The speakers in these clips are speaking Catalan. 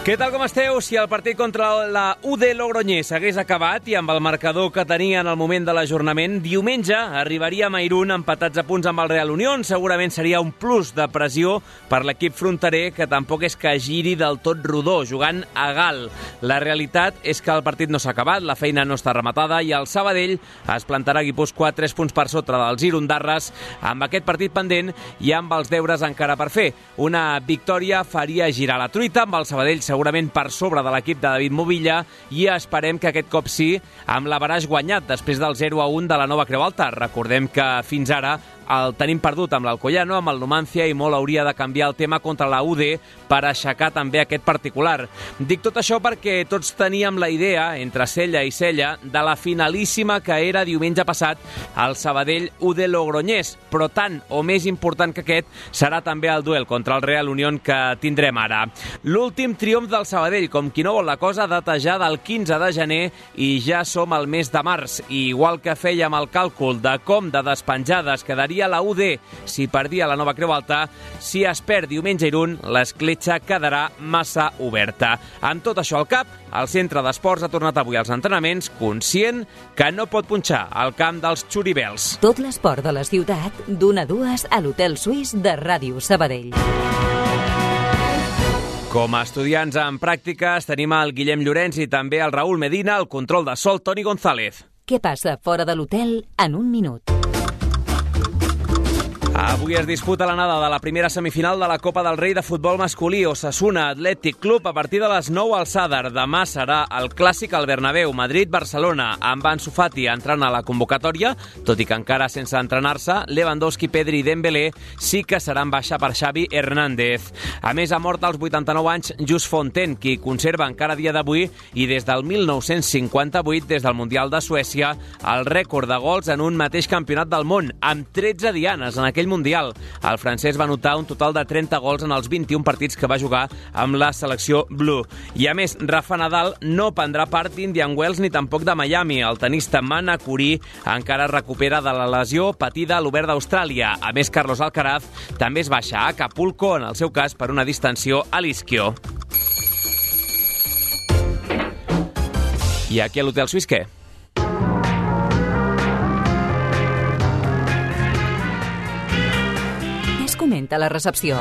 Què tal com esteu? Si el partit contra la UD Logroñés hagués acabat i amb el marcador que tenia en el moment de l'ajornament, diumenge arribaríem a Irún empatats a punts amb el Real Unión. Segurament seria un plus de pressió per l'equip fronterer, que tampoc és que giri del tot rodó, jugant a Gal. La realitat és que el partit no s'ha acabat, la feina no està rematada i el Sabadell es plantarà a Guipúscoa 3 punts per sota dels Irundarres amb aquest partit pendent i amb els deures encara per fer. Una victòria faria girar la truita amb el Sabadell segurament per sobre de l'equip de David Movilla i esperem que aquest cop sí, amb l'Avaraix guanyat després del 0 a 1 de la nova Creu Alta. Recordem que fins ara el tenim perdut amb l'Alcoyano, amb el Numancia i molt hauria de canviar el tema contra la UD per aixecar també aquest particular. Dic tot això perquè tots teníem la idea, entre Sella i Sella, de la finalíssima que era diumenge passat al Sabadell UD Logroñés, però tant o més important que aquest serà també el duel contra el Real Unión que tindrem ara. L'últim triomf del Sabadell, com qui no vol la cosa, data ja del 15 de gener i ja som al mes de març. I igual que fèiem el càlcul de com de despenjades quedaria perdia la UD si perdia la nova Creu Alta, si es perd diumenge Irún, l'escletxa quedarà massa oberta. Amb tot això al cap, el centre d'esports ha tornat avui als entrenaments conscient que no pot punxar al camp dels xuribels. Tot l'esport de la ciutat, d'una a dues a l'Hotel Suís de Ràdio Sabadell. Com a estudiants en pràctiques tenim el Guillem Llorenç i també el Raül Medina, el control de sol Toni González. Què passa fora de l'hotel en un minut? Avui es disputa l'anada de la primera semifinal de la Copa del Rei de futbol masculí Osasuna Atlètic Club a partir de les 9 al Sadar. Demà serà el clàssic al Bernabéu, Madrid-Barcelona, amb Ansu Fati entrant a la convocatòria, tot i que encara sense entrenar-se, Lewandowski, Pedri i Dembélé sí que seran baixa per Xavi Hernández. A més, ha mort als 89 anys Just Fontaine, qui conserva encara dia d'avui i des del 1958, des del Mundial de Suècia, el rècord de gols en un mateix campionat del món, amb 13 dianes en aquell Mundial. El francès va anotar un total de 30 gols en els 21 partits que va jugar amb la selecció Blue. I a més, Rafa Nadal no prendrà part d'Indian Wells ni tampoc de Miami. El tenista Mana Curí encara recupera de la lesió patida a l'Obert d'Austràlia. A més, Carlos Alcaraz també es baixa a Acapulco, en el seu cas per una distensió a l'isquió. I aquí a l'Hotel Suís què? Comenta la recepció.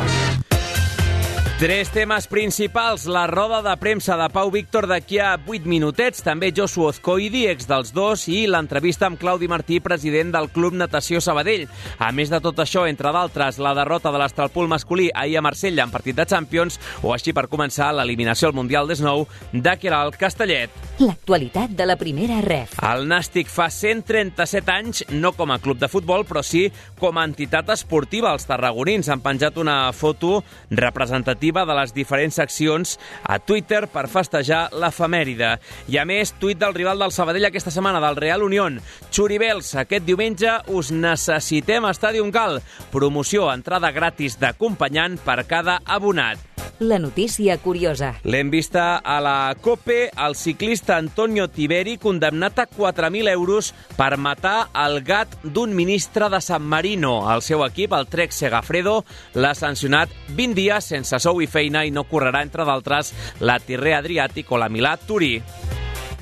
Tres temes principals. La roda de premsa de Pau Víctor d'aquí a 8 minutets. També Josu Ozcoidi, ex dels dos, i l'entrevista amb Claudi Martí, president del Club Natació Sabadell. A més de tot això, entre d'altres, la derrota de l'Estralpul masculí ahir a Marsella en partit de Champions, o així per començar l'eliminació al Mundial d'Snou de Keral Castellet. L'actualitat de la primera ref. El Nàstic fa 137 anys, no com a club de futbol, però sí com a entitat esportiva. Els tarragonins han penjat una foto representativa de les diferents seccions a Twitter per festejar l'efemèride. I a més, tuit del rival del Sabadell aquesta setmana, del Real Unión. Xuribels, aquest diumenge us necessitem a Stadium Gal. Promoció, entrada gratis d'acompanyant per cada abonat la notícia curiosa. L'hem vista a la COPE, el ciclista Antonio Tiberi, condemnat a 4.000 euros per matar el gat d'un ministre de San Marino. El seu equip, el Trek Segafredo, l'ha sancionat 20 dies sense sou i feina i no correrà, entre d'altres, la Tirre Adriàtic o la Milà Turí.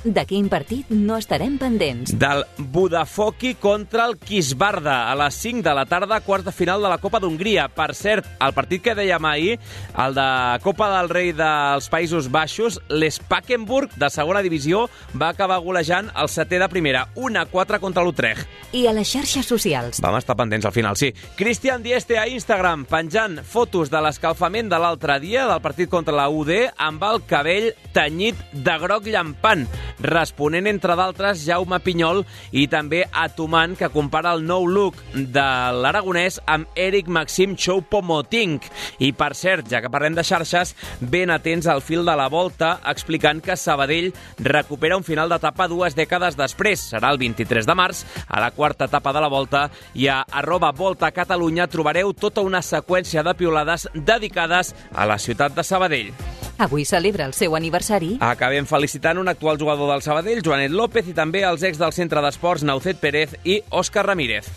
De quin partit no estarem pendents? Del Budafoki contra el Kisbarda a les 5 de la tarda, quarts de final de la Copa d'Hongria. Per cert, el partit que dèiem ahir, el de Copa del Rei dels Països Baixos, l'Spakenburg, de segona divisió, va acabar golejant el setè de primera, 1-4 contra l'Utrecht. I a les xarxes socials? Vam estar pendents al final, sí. Cristian Dieste a Instagram, penjant fotos de l'escalfament de l'altre dia del partit contra la UD amb el cabell tenyit de groc llampant. Responent, entre d'altres, Jaume Pinyol i també Atuman, que compara el nou look de l'aragonès amb Eric Maxim Choupo-Moting. I, per cert, ja que parlem de xarxes, ben atents al fil de la volta, explicant que Sabadell recupera un final d'etapa dues dècades després. Serà el 23 de març, a la quarta etapa de la volta, i a arroba Volta Catalunya trobareu tota una seqüència de piolades dedicades a la ciutat de Sabadell. Avui celebra el seu aniversari. Acabem felicitant un actual jugador del Sabadell, Joanet López, i també els ex del centre d'esports Naucet Pérez i Òscar Ramírez.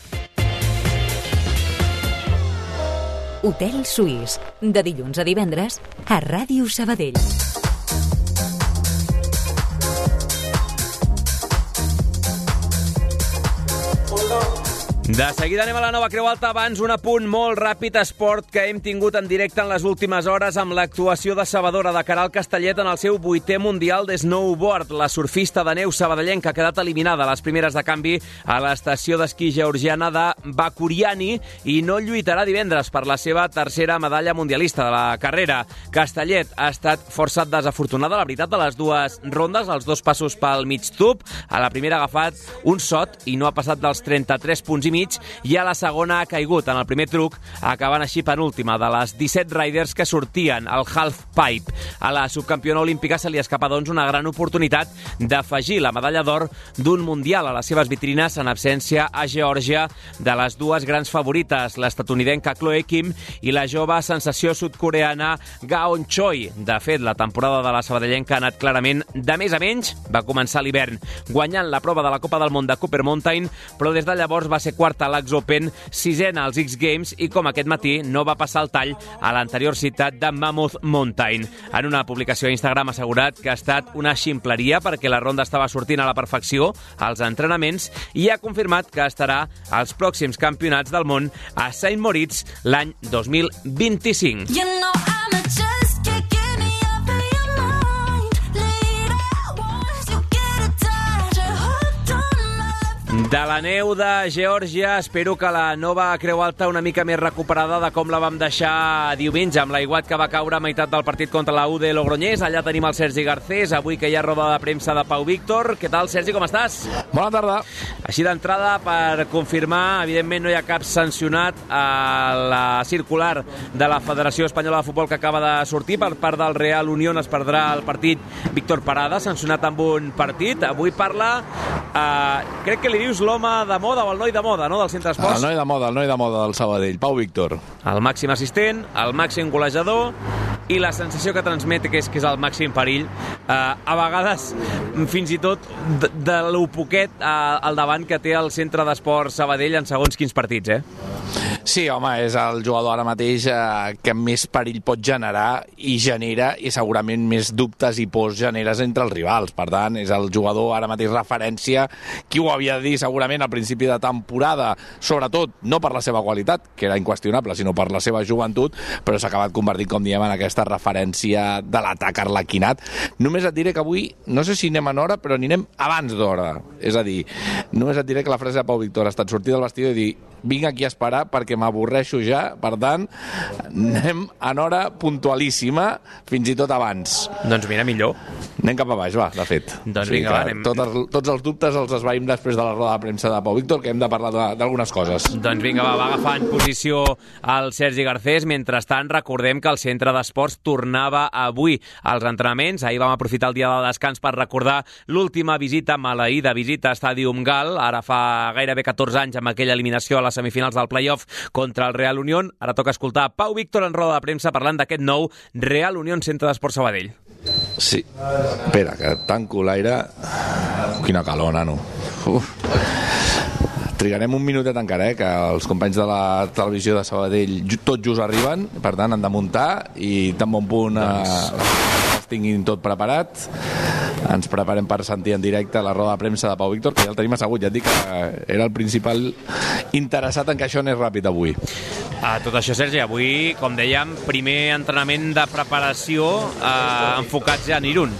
Hotel Suís, de dilluns a divendres, a Ràdio Sabadell. De seguida anem a la nova Creu Alta. Abans, un apunt molt ràpid esport que hem tingut en directe en les últimes hores amb l'actuació de Sabadora de Caral Castellet en el seu vuitè Mundial de Snowboard. La surfista de neu sabadellenca ha quedat eliminada a les primeres de canvi a l'estació d'esquí georgiana de Bakuriani i no lluitarà divendres per la seva tercera medalla mundialista de la carrera. Castellet ha estat força desafortunada, la veritat, de les dues rondes, els dos passos pel mig tub. A la primera ha agafat un sot i no ha passat dels 33 punts i mig mig i a la segona ha caigut en el primer truc, acabant així penúltima de les 17 riders que sortien al half pipe. A la subcampiona olímpica se li escapa, doncs, una gran oportunitat d'afegir la medalla d'or d'un Mundial a les seves vitrines en absència a Geòrgia de les dues grans favorites, l'estatunidenca Chloe Kim i la jove sensació sudcoreana Gaon Choi. De fet, la temporada de la sabadellenca ha anat clarament de més a menys. Va començar l'hivern guanyant la prova de la Copa del Món de Cooper Mountain, però des de llavors va ser quarta a l'Ax Open, sisena als X Games i com aquest matí no va passar el tall a l'anterior citat de Mammoth Mountain. En una publicació a Instagram ha assegurat que ha estat una ximpleria perquè la ronda estava sortint a la perfecció als entrenaments i ha confirmat que estarà als pròxims campionats del món a Saint Moritz l'any 2025. You De la neu de Geòrgia, espero que la nova Creu Alta una mica més recuperada de com la vam deixar diumenge, amb l'aiguat que va caure a meitat del partit contra la UD Logroñés. Allà tenim el Sergi Garcés, avui que hi ha roda de premsa de Pau Víctor. Què tal, Sergi, com estàs? Bona tarda. Així d'entrada, per confirmar, evidentment no hi ha cap sancionat a la circular de la Federació Espanyola de Futbol que acaba de sortir per part del Real Unión. Es perdrà el partit Víctor Parada, sancionat amb un partit. Avui parla, eh, crec que li dius l'home de moda o el noi de moda, no?, del centre esports. El noi de moda, el noi de moda del Sabadell, Pau Víctor. El màxim assistent, el màxim golejador i la sensació que transmet que és que és el màxim perill. Uh, a vegades, fins i tot, de, de lo poquet uh, al davant que té el centre d'esports Sabadell en segons quins partits, eh? Sí, home, és el jugador ara mateix eh, que més perill pot generar i genera, i segurament més dubtes i pors generes entre els rivals. Per tant, és el jugador ara mateix referència. Qui ho havia de dir segurament al principi de temporada, sobretot no per la seva qualitat, que era inqüestionable, sinó per la seva joventut, però s'ha acabat convertint, com diem, en aquesta referència de l'atac arlequinat. Només et diré que avui, no sé si anem en hora, però anirem abans d'hora. És a dir, només et diré que la frase de Pau Víctor ha estat sortir del vestidor i dir vinc aquí a esperar perquè m'avorreixo ja, per tant, anem en hora puntualíssima, fins i tot abans. Doncs mira, millor. Anem cap a baix, va, de fet. Doncs o sigui vinga, va, anem... Tot els, tots els dubtes els esvaïm després de la roda de premsa de Pau Víctor, que hem de parlar d'algunes coses. Doncs vinga, va, va agafant posició al Sergi Garcés. Mentrestant, recordem que el Centre d'Esports tornava avui als entrenaments. Ahir vam aprofitar el dia de descans per recordar l'última visita maleïda, visita a Stadium Gal, ara fa gairebé 14 anys amb aquella eliminació a les semifinals del playoff contra el Real Unión. Ara toca escoltar Pau Víctor en roda de premsa parlant d'aquest nou Real Unión Centre d'Esport Sabadell. Sí. Espera, que tanco l'aire. Quina calor, nano. Uf. Trigarem un minutet encara, eh, que els companys de la televisió de Sabadell tot just arriben, per tant han de muntar i tan bon punt eh, doncs... tinguin tot preparat ens preparem per sentir en directe la roda de premsa de Pau Víctor, que ja el tenim assegut, ja et dic que era el principal interessat en que això anés ràpid avui. A tot això, Sergi, avui, com dèiem, primer entrenament de preparació eh, enfocat ja en Irún.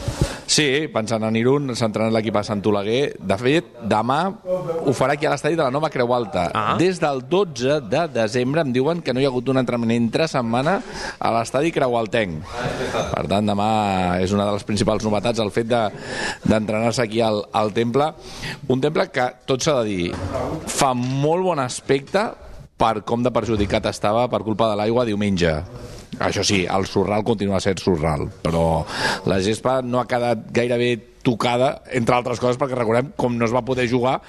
Sí, pensant en Irún, s'entrena l'equip a Sant Oleguer. De fet, demà ho farà aquí a l'estadi de la Nova Creu Alta. Ah. Des del 12 de desembre em diuen que no hi ha hagut un entrenament entre setmana a l'estadi Creualtenc. Per tant, demà és una de les principals novetats el fet de- d'entrenar-se aquí al, al temple. Un temple que, tot s'ha de dir, fa molt bon aspecte per com de perjudicat estava per culpa de l'aigua diumenge. Això sí, el sorral continua sent sorral, però la gespa no ha quedat gairebé tocada, entre altres coses, perquè recordem com no es va poder jugar,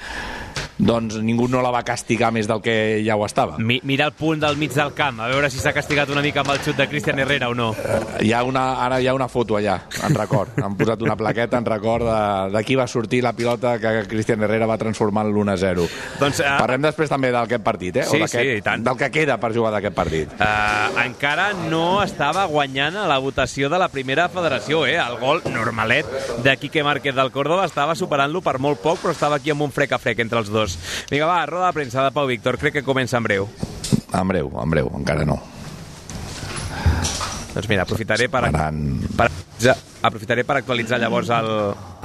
doncs ningú no la va castigar més del que ja ho estava. Mi, mira el punt del mig del camp, a veure si s'ha castigat una mica amb el xut de Cristian Herrera o no. Hi ha una, ara hi ha una foto allà, en record. Han posat una plaqueta en record de, de qui va sortir la pilota que Cristian Herrera va transformar en l'1-0. Doncs, eh, Parlem després també d'aquest partit, eh? Sí, o sí, i tant. Del que queda per jugar d'aquest partit. Uh, encara no estava guanyant a la votació de la primera federació, eh? El gol normalet de Quique Márquez del Córdoba estava superant-lo per molt poc, però estava aquí amb un frec a frec entre els dos. Vinga, va, roda de premsa de Pau Víctor, crec que comença en breu. En breu, en breu, encara no. Doncs mira, aprofitaré per, per, ja, aprofitaré per actualitzar llavors el,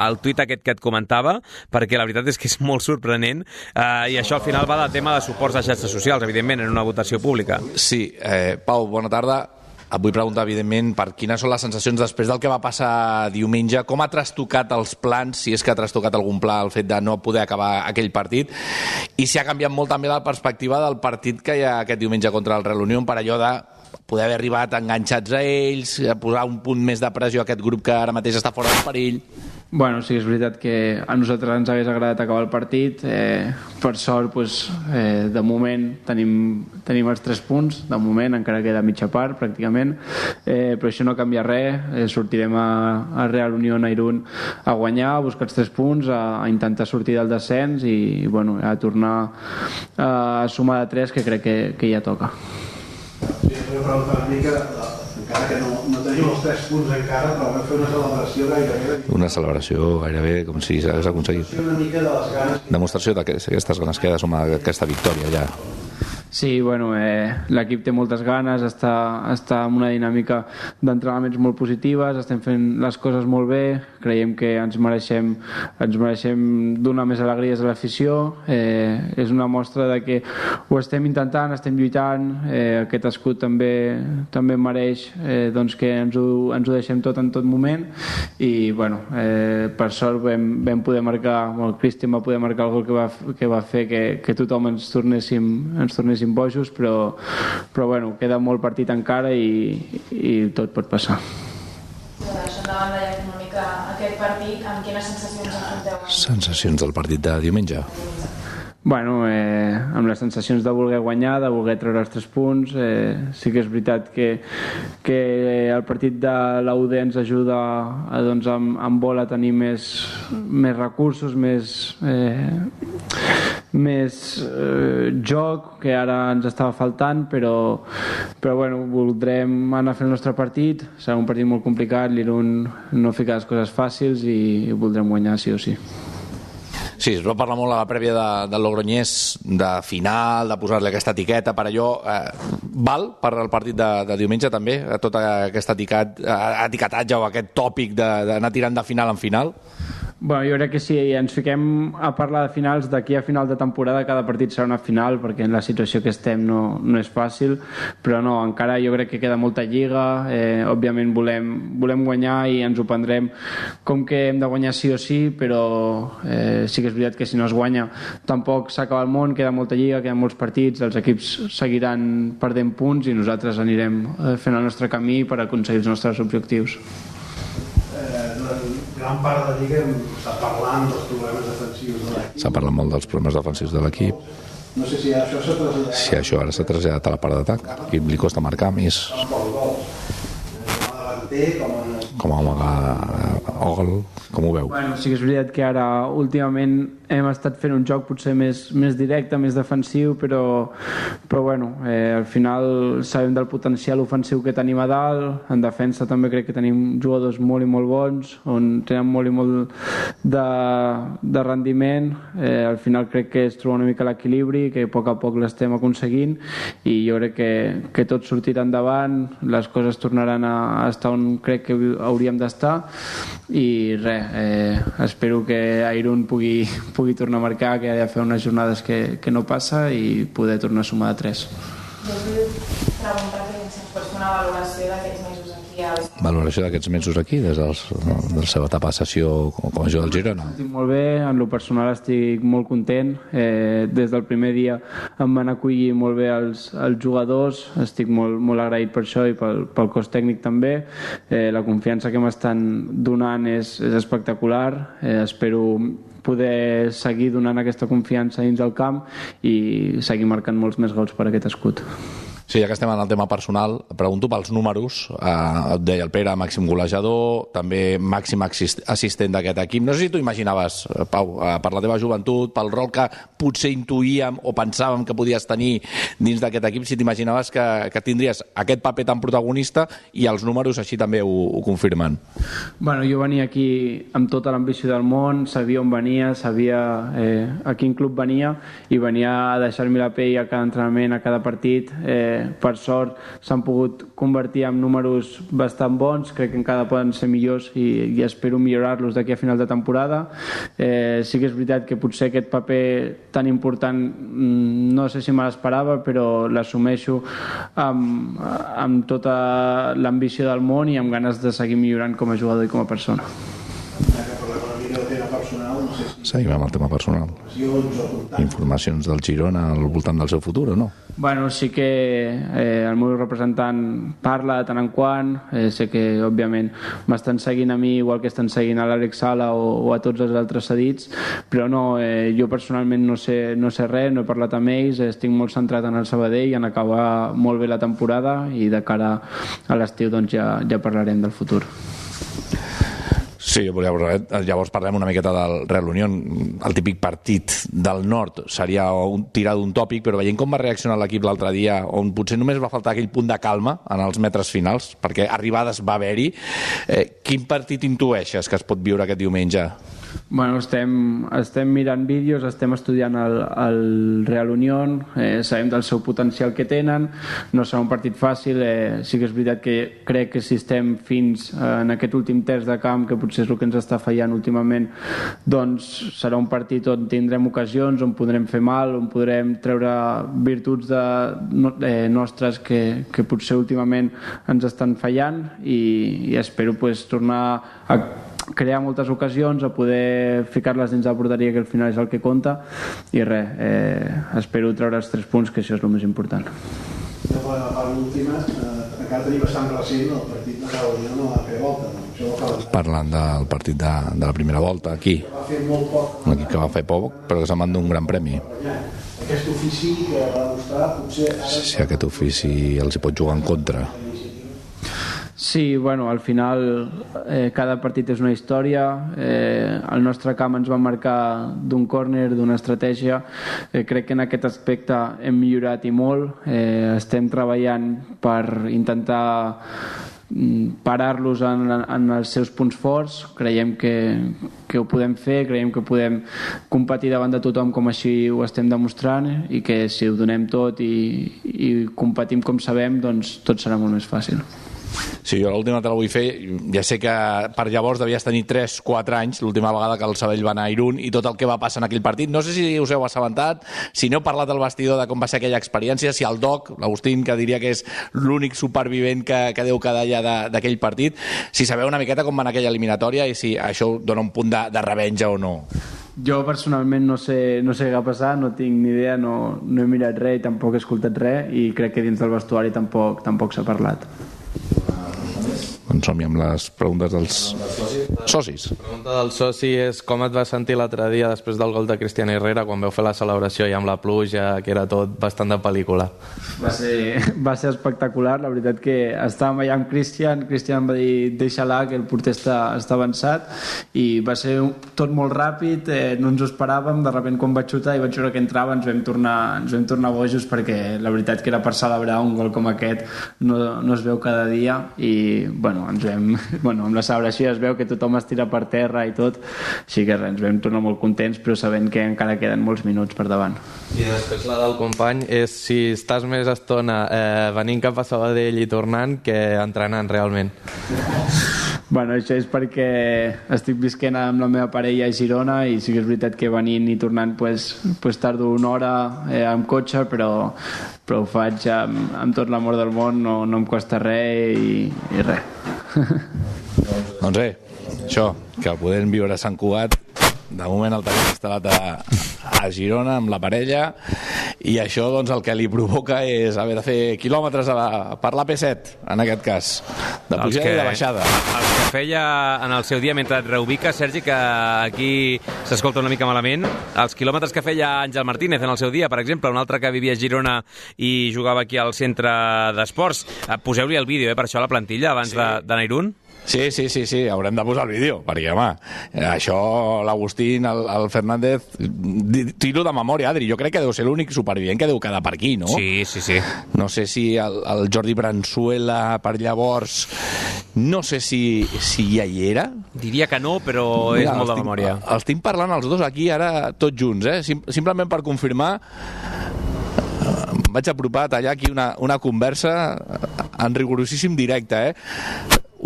el tuit aquest que et comentava, perquè la veritat és que és molt sorprenent, eh, i això al final va del tema de suports a xarxes socials, evidentment, en una votació pública. Sí, eh, Pau, bona tarda. Et vull preguntar, evidentment, per quines són les sensacions després del que va passar diumenge, com ha trastocat els plans, si és que ha trastocat algun pla el fet de no poder acabar aquell partit, i si ha canviat molt també la perspectiva del partit que hi ha aquest diumenge contra el Real Unión per allò de poder haver arribat enganxats a ells, a posar un punt més de pressió a aquest grup que ara mateix està fora del perill. Bueno, sí, és veritat que a nosaltres ens hagués agradat acabar el partit. Eh, per sort, pues, eh, de moment tenim, tenim els tres punts, de moment encara queda mitja part pràcticament, eh, però això no canvia res. Eh, sortirem a, a Real Unión a Irún a guanyar, a buscar els tres punts, a, a intentar sortir del descens i, i bueno, a tornar a sumar de tres que crec que, que ja toca. Una mica, encara que no, no els tres punts encara, però una celebració gairebé Una celebració gairebé com si s'hagués aconseguit. una mica de les ganes Demostració d'aquestes ganes que sumar aquesta victòria ja. Sí, bueno, eh, l'equip té moltes ganes, està, està en una dinàmica d'entrenaments molt positives, estem fent les coses molt bé, creiem que ens mereixem, ens mereixem donar més alegries a l'afició, eh, és una mostra de que ho estem intentant, estem lluitant, eh, aquest escut també, també mereix eh, doncs que ens ho, ens ho deixem tot en tot moment i bueno, eh, per sort vam, vam poder marcar, bueno, el Cristian va poder marcar el gol que va, que va fer que, que tothom ens tornéssim, ens tornéssim bojos, però, però bueno, queda molt partit encara i, i tot pot passar. Això endavant de ja mica aquest partit, amb quines sensacions enfronteu? Sensacions del partit de diumenge. Bueno, eh, amb les sensacions de voler guanyar, de voler treure els tres punts, eh, sí que és veritat que, que el partit de l'UD ens ajuda a, doncs, amb, amb bola a tenir més, més recursos, més, eh, més eh, joc que ara ens estava faltant, però, però bueno, voldrem anar a fer el nostre partit, serà un partit molt complicat, l'Irun no fica les coses fàcils i voldrem guanyar sí o sí. Sí, es va parlar molt a la prèvia de, del Logroñés de final, de posar-li aquesta etiqueta per allò. Eh, val per al partit de, de diumenge també, a tota aquesta etiquet, eh, etiquetatge o aquest tòpic d'anar tirant de final en final? Bueno, jo crec que si ens fiquem a parlar de finals, d'aquí a final de temporada cada partit serà una final, perquè en la situació que estem no, no és fàcil, però no, encara jo crec que queda molta lliga, eh, òbviament volem, volem guanyar i ens ho prendrem com que hem de guanyar sí o sí, però eh, sí que és veritat que si no es guanya tampoc s'acaba el món, queda molta lliga, queden molts partits, els equips seguiran perdent punts i nosaltres anirem eh, fent el nostre camí per aconseguir els nostres objectius. Eh, gran part de hem estat parlant dels problemes defensius de l'equip. S'ha parlat molt dels problemes defensius de l'equip. No sé si això s'ha traslladat Si això ara s'ha traslladat a la part d'atac, l'equip li costa marcar més Com a com a... amagar o gol, com ho veu? Bueno, sí que és veritat que ara últimament hem estat fent un joc potser més, més directe, més defensiu, però, però bueno, eh, al final sabem del potencial ofensiu que tenim a dalt, en defensa també crec que tenim jugadors molt i molt bons, on tenen molt i molt de, de rendiment, eh, al final crec que es troba una mica l'equilibri, que a poc a poc l'estem aconseguint i jo crec que, que tot sortirà endavant, les coses tornaran a, a estar on crec que hauríem d'estar i res, eh, espero que Airun pugui, pugui tornar a marcar, que ha de fer unes jornades que, que no passa i poder tornar a sumar de 3. Jo vull preguntar-li si ens pots fer una valoració d'aquests mesos aquí a l'Estat. Valoració d'aquests mesos aquí, des dels, de la seva etapa de sessió com, com a jugador del Girona. Estic molt bé, en lo personal estic molt content. Eh, des del primer dia em van acollir molt bé els, els jugadors, estic molt, molt agraït per això i pel, pel cos tècnic també. Eh, la confiança que m'estan donant és, és espectacular. Eh, espero poder seguir donant aquesta confiança dins del camp i seguir marcant molts més gols per aquest escut. Sí, ja que estem en el tema personal, pregunto pels números. Eh, et deia el Pere, màxim golejador, també màxim assist assistent d'aquest equip. No sé si tu imaginaves, eh, Pau, eh, per la teva joventut, pel rol que potser intuïem o pensàvem que podies tenir dins d'aquest equip, si t'imaginaves que, que tindries aquest paper tan protagonista i els números així també ho, ho confirmen. Bueno, jo venia aquí amb tota l'ambició del món, sabia on venia, sabia eh, a quin club venia i venia a deixar-me la pell a cada entrenament, a cada partit. Eh, per sort s'han pogut convertir en números bastant bons, crec que encara poden ser millors i, i espero millorar-los d'aquí a final de temporada. Eh, sí que és veritat que potser aquest paper tan important mm, no sé si me l'esperava, però l'assumeixo amb, amb tota l'ambició del món i amb ganes de seguir millorant com a jugador i com a persona. Ja que parlem una mica del tema personal, no sé si Seguim amb el tema personal. Informacions del Girona al voltant del seu futur o no? Bueno, sí que eh, el meu representant parla de tant en quant, eh, sé que òbviament m'estan seguint a mi igual que estan seguint a l'Àlex Sala o, o a tots els altres cedits, però no, eh, jo personalment no sé, no sé res, no he parlat amb ells, estic molt centrat en el Sabadell, en acabar molt bé la temporada i de cara a l'estiu doncs ja, ja parlarem del futur. Sí, llavors, llavors parlem una miqueta del Real Unión. El típic partit del nord seria un, tirar d'un tòpic, però veient com va reaccionar l'equip l'altre dia, on potser només va faltar aquell punt de calma en els metres finals, perquè arribades va haver-hi, eh, quin partit intueixes que es pot viure aquest diumenge? Bueno, estem, estem mirant vídeos, estem estudiant el, el Real Unión, eh, sabem del seu potencial que tenen, no serà un partit fàcil, eh, sí que és veritat que crec que si estem fins eh, en aquest últim terç de camp, que potser és el que ens està fallant últimament, doncs serà un partit on tindrem ocasions, on podrem fer mal, on podrem treure virtuts de, no, eh, nostres que, que potser últimament ens estan fallant i, i espero pues, tornar a crear moltes ocasions, a poder ficar-les dins de la porteria, que al final és el que compta, i res, eh, espero treure els tres punts, que això és el més important. Ja per la part última, eh, encara tenim bastant recent el partit de la Unió no va fer volta, no? Parlant del partit de, de la primera volta, aquí, va fer molt poc un equip que va fer poc, però que se'n van d'un gran premi. Aquest ofici que va demostrar, potser ara Si aquest ofici els hi pot jugar en contra. Sí, bueno, al final eh, cada partit és una història. Eh, el nostre camp ens va marcar d'un córner, d'una estratègia. Eh, crec que en aquest aspecte hem millorat i molt. Eh, estem treballant per intentar mm, parar-los en, en els seus punts forts creiem que, que ho podem fer creiem que podem competir davant de tothom com així ho estem demostrant i que si ho donem tot i, i competim com sabem doncs tot serà molt més fàcil Sí, jo l'última te la vull fer. Ja sé que per llavors devies tenir 3-4 anys, l'última vegada que el Sabell va anar a Irún i tot el que va passar en aquell partit. No sé si us heu assabentat, si n'heu parlat al vestidor de com va ser aquella experiència, si el Doc, l'Agustín, que diria que és l'únic supervivent que, que deu quedar allà d'aquell partit, si sabeu una miqueta com va anar aquella eliminatòria i si això dona un punt de, de revenja o no. Jo personalment no sé, no sé què ha passat, no tinc ni idea, no, no he mirat res i tampoc he escoltat res i crec que dins del vestuari tampoc tampoc s'ha parlat. Doncs som amb les preguntes dels socis. La pregunta del soci és com et vas sentir l'altre dia després del gol de Cristian Herrera quan veu fer la celebració i amb la pluja, que era tot bastant de pel·lícula. Va ser, va ser espectacular, la veritat que estàvem allà amb Cristian, Cristian va dir deixa-la, que el porter està, està avançat i va ser tot molt ràpid, eh, no ens ho esperàvem, de repent quan vaig xutar i vaig veure que entrava ens vam tornar, ens vam tornar bojos perquè la veritat que era per celebrar un gol com aquest no, no es veu cada dia i bueno, ens vam, bueno, amb la celebració es veu que tothom es tira per terra i tot, així que res, ens vam tornar molt contents però sabent que encara queden molts minuts per davant. I després la del company és si estàs més estona eh, venint cap a Sabadell i tornant que entrenant realment. Bueno, això és perquè estic visquent amb la meva parella a Girona i sí que és veritat que venint i tornant pues, pues tardo una hora eh, amb cotxe, però, però ho faig amb, amb tot l'amor del món, no, no em costa res i, i res. Doncs bé, això, que podem viure a Sant Cugat, de moment el tenim instal·lat a, a Girona amb la parella i això doncs el que li provoca és haver de fer quilòmetres a la, per l'AP7, en aquest cas, de Els pujada que- i de baixada. Els que feia en el seu dia mentre et reubiques, Sergi, que aquí s'escolta una mica malament, els quilòmetres que feia Àngel Martínez en el seu dia, per exemple, un altre que vivia a Girona i jugava aquí al centre d'esports. Eh, Poseu-li el vídeo, eh, per això, a la plantilla, abans sí. de, de Nairun. Sí, sí, sí, sí, haurem de posar el vídeo, perquè, home, això, l'Agustín, el, el Fernández, tiro de memòria, Adri, jo crec que deu ser l'únic supervivent que deu quedar per aquí, no? Sí, sí, sí. No sé si el, el Jordi Bransuela, per llavors, no sé si, si ja hi era. Diria que no, però és Mira, molt els de tinc- memòria. Els tinc parlant els dos aquí ara tots junts, eh? Sim simplement per confirmar em vaig apropar a tallar aquí una, una conversa en rigorosíssim directe, eh?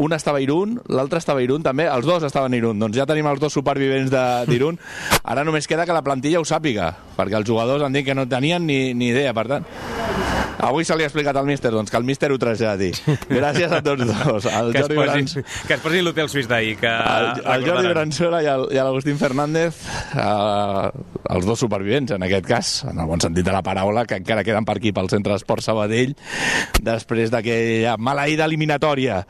Un estava a Irún, l'altre estava a Irún també, els dos estaven a Irún. Doncs ja tenim els dos supervivents d'Irún. Ara només queda que la plantilla ho sàpiga, perquè els jugadors han dit que no tenien ni, ni idea, per tant... Avui se li ha explicat al míster, doncs, que el míster ho traslladi. Gràcies a tots dos. El Que es Jordi posin, Brans- que es posin l'hotel suís d'ahir, que el, el Jordi. Bransola i l'Agustín Fernández, eh, els dos supervivents, en aquest cas, en el bon sentit de la paraula, que encara queden per aquí pel Centre d'Esport Sabadell, després d'aquella maleïda eliminatòria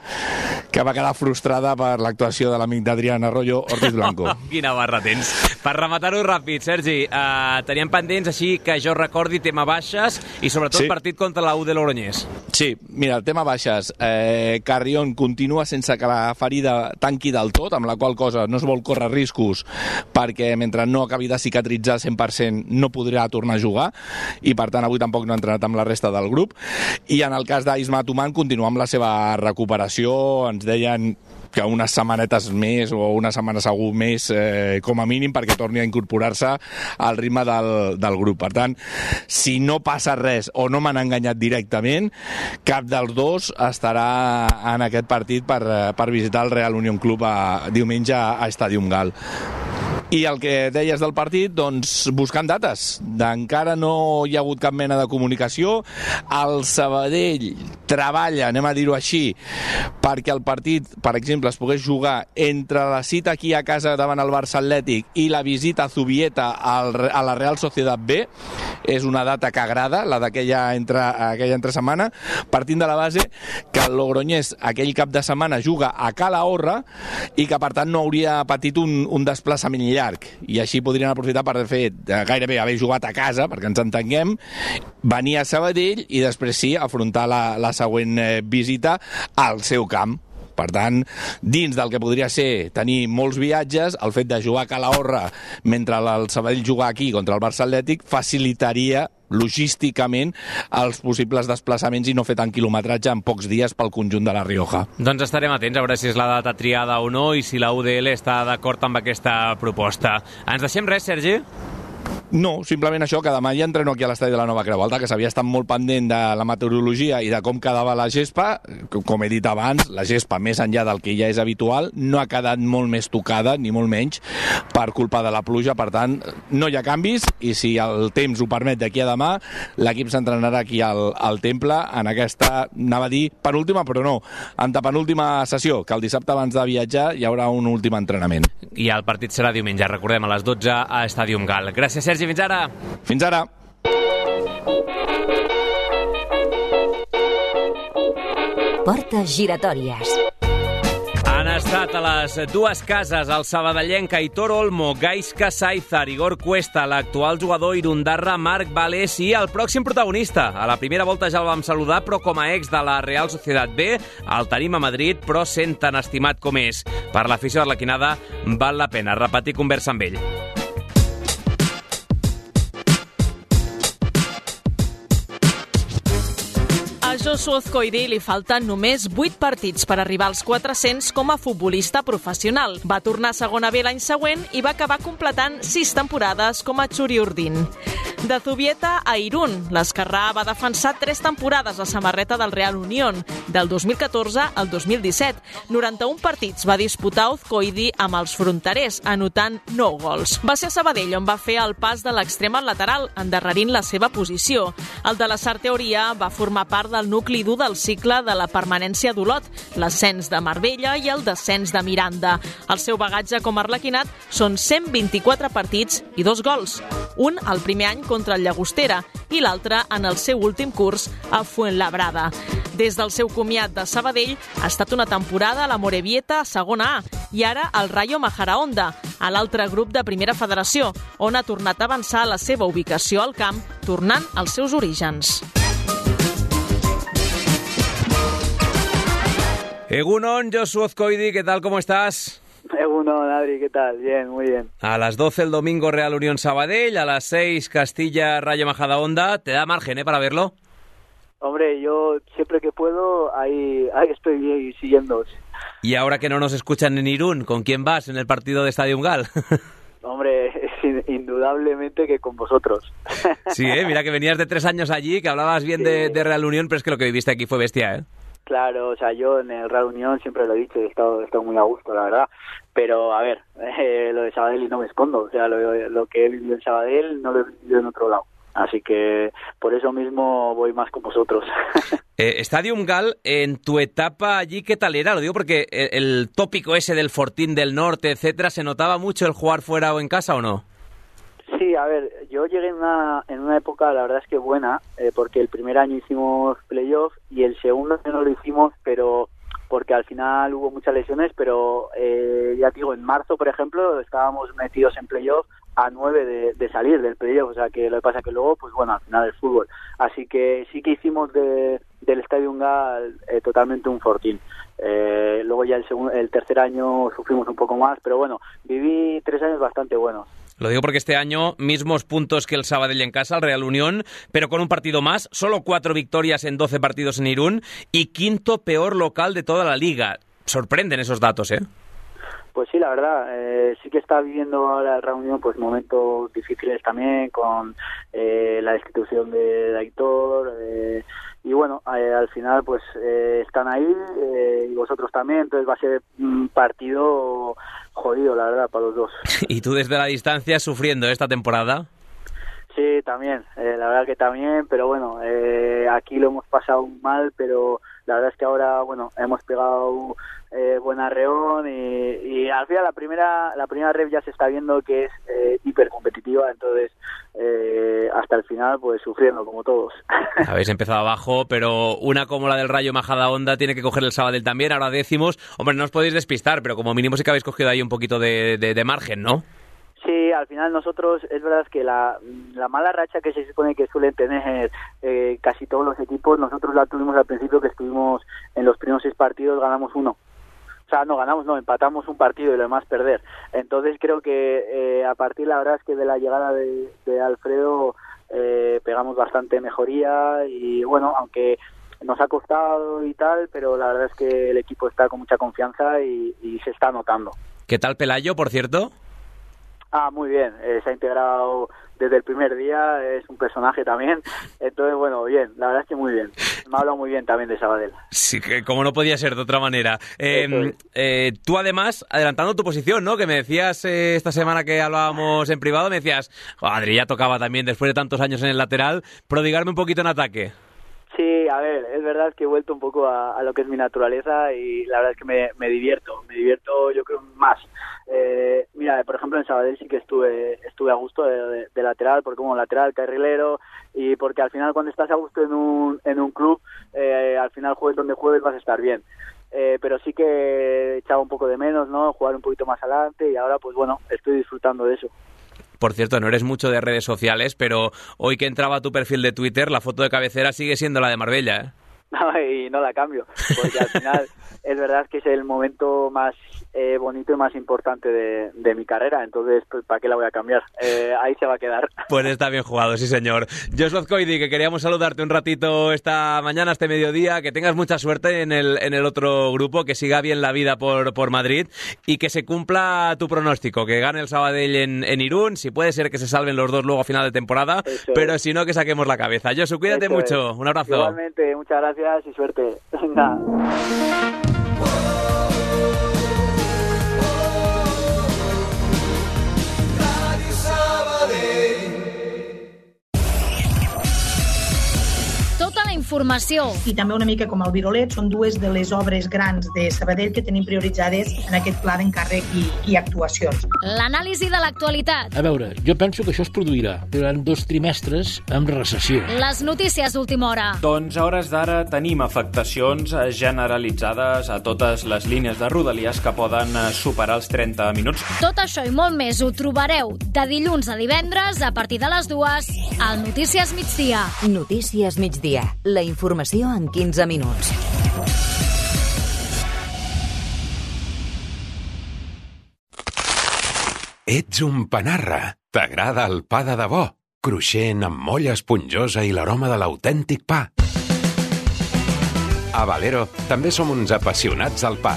que va quedar frustrada per l'actuació de l'amic d'Adrián Arroyo, Ortiz Blanco. Quina barra tens. Per rematar-ho ràpid, Sergi, eh, teníem pendents, així que jo recordi, tema baixes i sobretot Sí. partit contra la U de Logroñés. Sí, mira, el tema baixes. Eh, Carrion continua sense que la ferida tanqui del tot, amb la qual cosa no es vol córrer riscos perquè mentre no acabi de cicatritzar 100% no podrà tornar a jugar i per tant avui tampoc no ha entrenat amb la resta del grup. I en el cas d'Isma Tuman continua amb la seva recuperació, ens deien que unes setmanetes més o una setmana segur més eh, com a mínim perquè torni a incorporar-se al ritme del, del grup. Per tant, si no passa res o no m'han enganyat directament, cap dels dos estarà en aquest partit per, eh, per visitar el Real Unión Club a, diumenge a Stadium Gal. I el que deies del partit, doncs buscant dates. Encara no hi ha hagut cap mena de comunicació. El Sabadell treballa, anem a dir-ho així, perquè el partit, per exemple, es pogués jugar entre la cita aquí a casa davant el Barça Atlètic i la visita a Zubieta a la Real Societat B. És una data que agrada, la d'aquella entre, aquella entre setmana, partint de la base que el Logroñés aquell cap de setmana juga a Calahorra i que, per tant, no hauria patit un, un desplaçament llarg. I així podrien aprofitar per fer eh, gairebé haver jugat a casa, perquè ens entenguem, venir a Sabadell i després sí afrontar la, la següent eh, visita al seu camp. Per tant, dins del que podria ser tenir molts viatges, el fet de jugar a Calahorra mentre el Sabadell juga aquí contra el Barça Atlètic facilitaria logísticament els possibles desplaçaments i no fer tant quilometratge en pocs dies pel conjunt de la Rioja. Doncs estarem atents a veure si és la data triada o no i si la UDL està d'acord amb aquesta proposta. Ens deixem res, Sergi? No, simplement això, que demà ja entreno aquí a l'estadi de la Nova Creu Alta, que s'havia estat molt pendent de la meteorologia i de com quedava la gespa. Com he dit abans, la gespa, més enllà del que ja és habitual, no ha quedat molt més tocada, ni molt menys, per culpa de la pluja. Per tant, no hi ha canvis i si el temps ho permet d'aquí a demà, l'equip s'entrenarà aquí al, al temple en aquesta, anava a dir, penúltima, però no, antepenúltima sessió, que el dissabte abans de viatjar hi haurà un últim entrenament. I el partit serà diumenge, recordem, a les 12 a Stadium Gal. Gràcies, Sergi, fins ara. Fins ara! Portes giratòries. Han estat a les dues cases, el sabadellenc Aitor Olmo, Gaisca Saizar, Igor Cuesta, l'actual jugador irundarra Marc Valés i el pròxim protagonista. A la primera volta ja el vam saludar, però com a ex de la Real Societat B, el tenim a Madrid, però sent tan estimat com és. Per l'afició arlequinada, val la pena repetir conversa amb ell. A Josu Ozcoidi li falten només 8 partits per arribar als 400 com a futbolista professional. Va tornar a segona B l'any següent i va acabar completant 6 temporades com a Xuri Urdin. De Zubieta a Irún, l'Esquerrà va defensar tres temporades la samarreta del Real Unión, del 2014 al 2017. 91 partits va disputar Uzcoidi amb els fronterers, anotant 9 gols. Va ser a Sabadell on va fer el pas de l'extrem al lateral, endarrerint la seva posició. El de la Sarteoria va formar part del nucli dur del cicle de la permanència d'Olot, l'ascens de Marbella i el descens de Miranda. El seu bagatge com a arlequinat són 124 partits i dos gols. Un el primer any contra el Llagostera i l'altre en el seu últim curs a Fuenlabrada. Des del seu comiat de Sabadell ha estat una temporada a la Morevieta, segona A, i ara al Rayo Majadahonda, a l'altre grup de Primera Federació, on ha tornat a avançar la seva ubicació al camp, tornant als seus orígens. Egunon, Josu Ozcoidi, ¿qué tal? ¿Cómo estás? Egunon, Adri, ¿qué tal? Bien, muy bien. A las 12 el domingo Real Unión Sabadell, a las 6 Castilla Rayo Majadahonda. ¿Te da margen eh, para verlo? Hombre, yo siempre que puedo, ahí, ahí estoy siguiendo. Y ahora que no nos escuchan en Irún, ¿con quién vas en el partido de Estadio Gal? Hombre, indudablemente que con vosotros. Sí, ¿eh? mira que venías de tres años allí, que hablabas bien de, de Real Unión, pero es que lo que viviste aquí fue bestia, ¿eh? Claro, o sea, yo en el Real Unión siempre lo he dicho, he estado, he estado muy a gusto, la verdad. Pero, a ver, eh, lo de Sabadell no me escondo. O sea, lo, que he vivido en Sabadell no lo he vivido en otro lado. Así que por eso mismo voy más con vosotros. Eh, Stadium Gal, en tu etapa allí, ¿qué tal era? Lo digo porque el, el tópico ese del Fortín del Norte, etcétera, ¿se notaba mucho el jugar fuera o en casa o no? Sí, a ver, yo llegué en una, en una época, la verdad es que buena, eh, porque el primer año hicimos playoff y el segundo año no lo hicimos, pero porque al final hubo muchas lesiones, pero eh, ya te digo, en marzo, por ejemplo, estábamos metidos en playoff a nueve de, de, salir del playoff, o sea que lo que pasa que luego, pues bueno, al final el fútbol. Así que sí que hicimos de, del Estadio Gal eh, totalmente un fortín. Eh, luego ya el, segundo, el tercer año sufrimos un poco más, pero bueno, viví tres años bastante buenos. Lo digo porque este año mismos puntos que el Sabadell en casa, el Real Unión, pero con un partido más, solo cuatro victorias en 12 partidos en Irún y quinto peor local de toda la liga. Sorprenden esos datos, ¿eh? Pues sí, la verdad, eh, sí que está viviendo ahora el reunión pues momentos difíciles también con eh, la destitución de Aitor eh, y bueno, eh, al final pues eh, están ahí eh, y vosotros también, entonces va a ser un partido jodido, la verdad, para los dos. ¿Y tú desde la distancia sufriendo esta temporada? Sí, también, eh, la verdad que también, pero bueno, eh, aquí lo hemos pasado mal, pero la verdad es que ahora, bueno, hemos pegado eh, buen arreón y, y, al final la primera la primera red ya se está viendo que es eh, hiper competitiva, entonces eh, hasta el final pues sufriendo como todos. Habéis empezado abajo, pero una como la del Rayo Majada Onda tiene que coger el Sabadell también, ahora décimos, hombre, no os podéis despistar, pero como mínimo sí que habéis cogido ahí un poquito de, de margen, ¿no? Sí, al final nosotros, es verdad que la, la mala racha que se supone que suelen tener eh, casi todos los equipos, nosotros la tuvimos al principio que estuvimos en los primeros seis partidos, ganamos uno. O sea, no ganamos, no, empatamos un partido y lo demás perder. Entonces creo que eh, a partir, la verdad es que de la llegada de, de Alfredo eh, pegamos bastante mejoría y bueno, aunque nos ha costado y tal, pero la verdad es que el equipo está con mucha confianza y, y se está notando. ¿Qué tal Pelayo, por cierto? Ah, muy bien, eh, se ha integrado desde el primer día, es un personaje también, entonces bueno, bien, la verdad es que muy bien. Me ha hablado muy bien también de Sabadell. Sí, que como no podía ser de otra manera. Eh, es. eh, tú además, adelantando tu posición, ¿no? Que me decías eh, esta semana que hablábamos en privado, me decías, Adri, ya tocaba también, después de tantos años en el lateral, prodigarme un poquito en ataque. Sí, a ver, es verdad que he vuelto un poco a, lo que es mi naturaleza y la verdad es que me, divierto, me divierto yo creo más. Eh, mira, por ejemplo en Sabadell sí que estuve estuve a gusto de, lateral, porque como lateral, carrilero y porque al final cuando estás a gusto en un, en un club, eh, al final juegues donde juegues vas a estar bien. Eh, pero sí que echaba un poco de menos, ¿no? Jugar un poquito más adelante y ahora pues bueno, estoy disfrutando de eso. Por cierto, no eres mucho de redes sociales, pero hoy que entraba a tu perfil de Twitter, la foto de cabecera sigue siendo la de Marbella, ¿eh? No, y no la cambio, porque al final es verdad que es el momento más eh, bonito y más importante de, de mi carrera. Entonces, pues, ¿para qué la voy a cambiar? Eh, ahí se va a quedar. Pues está bien jugado, sí señor. Joshua Coidi, que queríamos saludarte un ratito esta mañana, este mediodía, que tengas mucha suerte en el, en el otro grupo, que siga bien la vida por, por Madrid y que se cumpla tu pronóstico, que gane el Sabadell en, en Irún, si puede ser que se salven los dos luego a final de temporada, Eso pero es. si no, que saquemos la cabeza. Joshua, cuídate Eso mucho, es. un abrazo. Igualmente, muchas gracias y suerte. Venga. Informació. I també una mica com el Virolet, són dues de les obres grans de Sabadell que tenim prioritzades en aquest pla d'encàrrec i, i actuacions. L'anàlisi de l'actualitat. A veure, jo penso que això es produirà durant dos trimestres amb recessió. Les notícies d'última hora. Doncs a hores d'ara tenim afectacions generalitzades a totes les línies de Rodalies que poden superar els 30 minuts. Tot això i molt més ho trobareu de dilluns a divendres a partir de les dues al Notícies Migdia. Notícies migdia. La informació en 15 minuts. Ets un panarra. T'agrada el pa de debò, cruixent amb molla esponjosa i l'aroma de l'autèntic pa. A Valero també som uns apassionats del pa.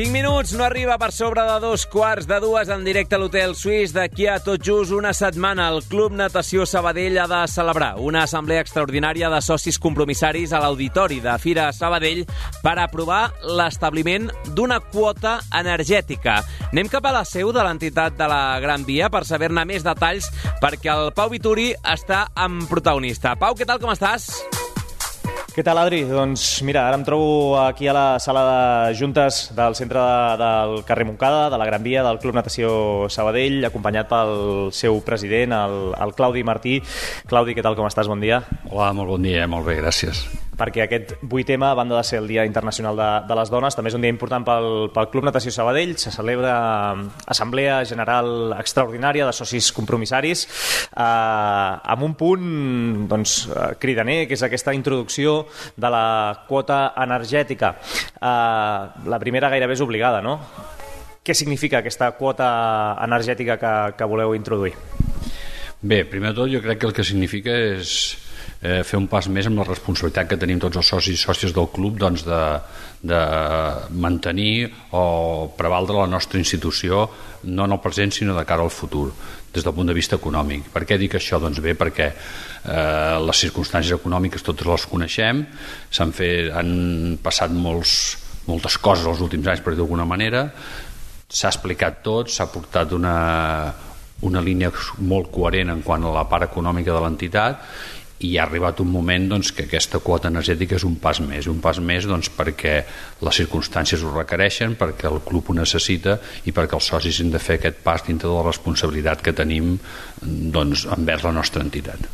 Cinc minuts, no arriba per sobre de dos quarts de dues en directe a l'Hotel Suís. D'aquí a tot just una setmana, el Club Natació Sabadell ha de celebrar una assemblea extraordinària de socis compromissaris a l'Auditori de Fira Sabadell per aprovar l'establiment d'una quota energètica. Anem cap a la seu de l'entitat de la Gran Via per saber-ne més detalls, perquè el Pau Vituri està amb protagonista. Pau, què tal, com estàs? Què tal, Adri? Doncs mira, ara em trobo aquí a la sala de juntes del centre de, del carrer Moncada, de la Gran Via, del Club Natació Sabadell, acompanyat pel seu president, el, el Claudi Martí. Claudi, què tal, com estàs? Bon dia. Hola, molt bon dia, molt bé, gràcies. Perquè aquest 8M, a banda de ser el Dia Internacional de, de les Dones, també és un dia important pel, pel Club Natació Sabadell. Se celebra Assemblea General Extraordinària de Socis Compromissaris eh, amb un punt doncs, eh, cridaner, que és aquesta introducció de la quota energètica. Eh, la primera gairebé és obligada, no? Què significa aquesta quota energètica que, que voleu introduir? Bé, primer de tot jo crec que el que significa és eh, fer un pas més amb la responsabilitat que tenim tots els socis i sòcies del club doncs de, de mantenir o prevaldre la nostra institució no en el present sinó de cara al futur des del punt de vista econòmic. Per què dic això? Doncs bé, perquè eh, les circumstàncies econòmiques totes les coneixem, s'han fet, han passat molts, moltes coses els últims anys, per dir d'alguna manera, s'ha explicat tot, s'ha portat una, una línia molt coherent en quant a la part econòmica de l'entitat i ha arribat un moment doncs, que aquesta quota energètica és un pas més, un pas més doncs, perquè les circumstàncies ho requereixen, perquè el club ho necessita i perquè els socis han de fer aquest pas dintre de la responsabilitat que tenim doncs, envers la nostra entitat.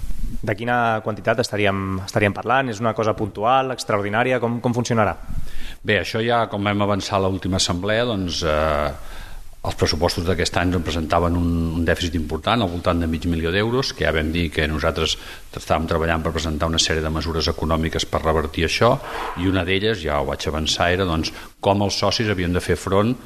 De quina quantitat estaríem, estaríem parlant? És una cosa puntual, extraordinària? Com, com funcionarà? Bé, això ja, com vam avançar a l'última assemblea, doncs, eh, els pressupostos d'aquest any representaven un, dèficit important, al voltant de mig milió d'euros, que ja vam dir que nosaltres estàvem treballant per presentar una sèrie de mesures econòmiques per revertir això, i una d'elles, ja ho vaig avançar, era doncs, com els socis havien de fer front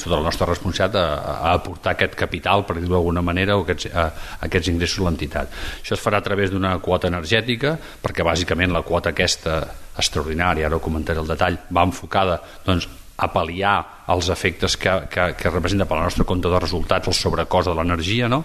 sota la nostra responsabilitat a, a aportar aquest capital, per dir-ho d'alguna manera, o aquests, a aquests ingressos a l'entitat. Això es farà a través d'una quota energètica, perquè bàsicament la quota aquesta extraordinària, ara ho comentaré el detall, va enfocada doncs, a pal·liar els efectes que, que, que representa per la nostra compte de resultats el sobrecost de l'energia, no?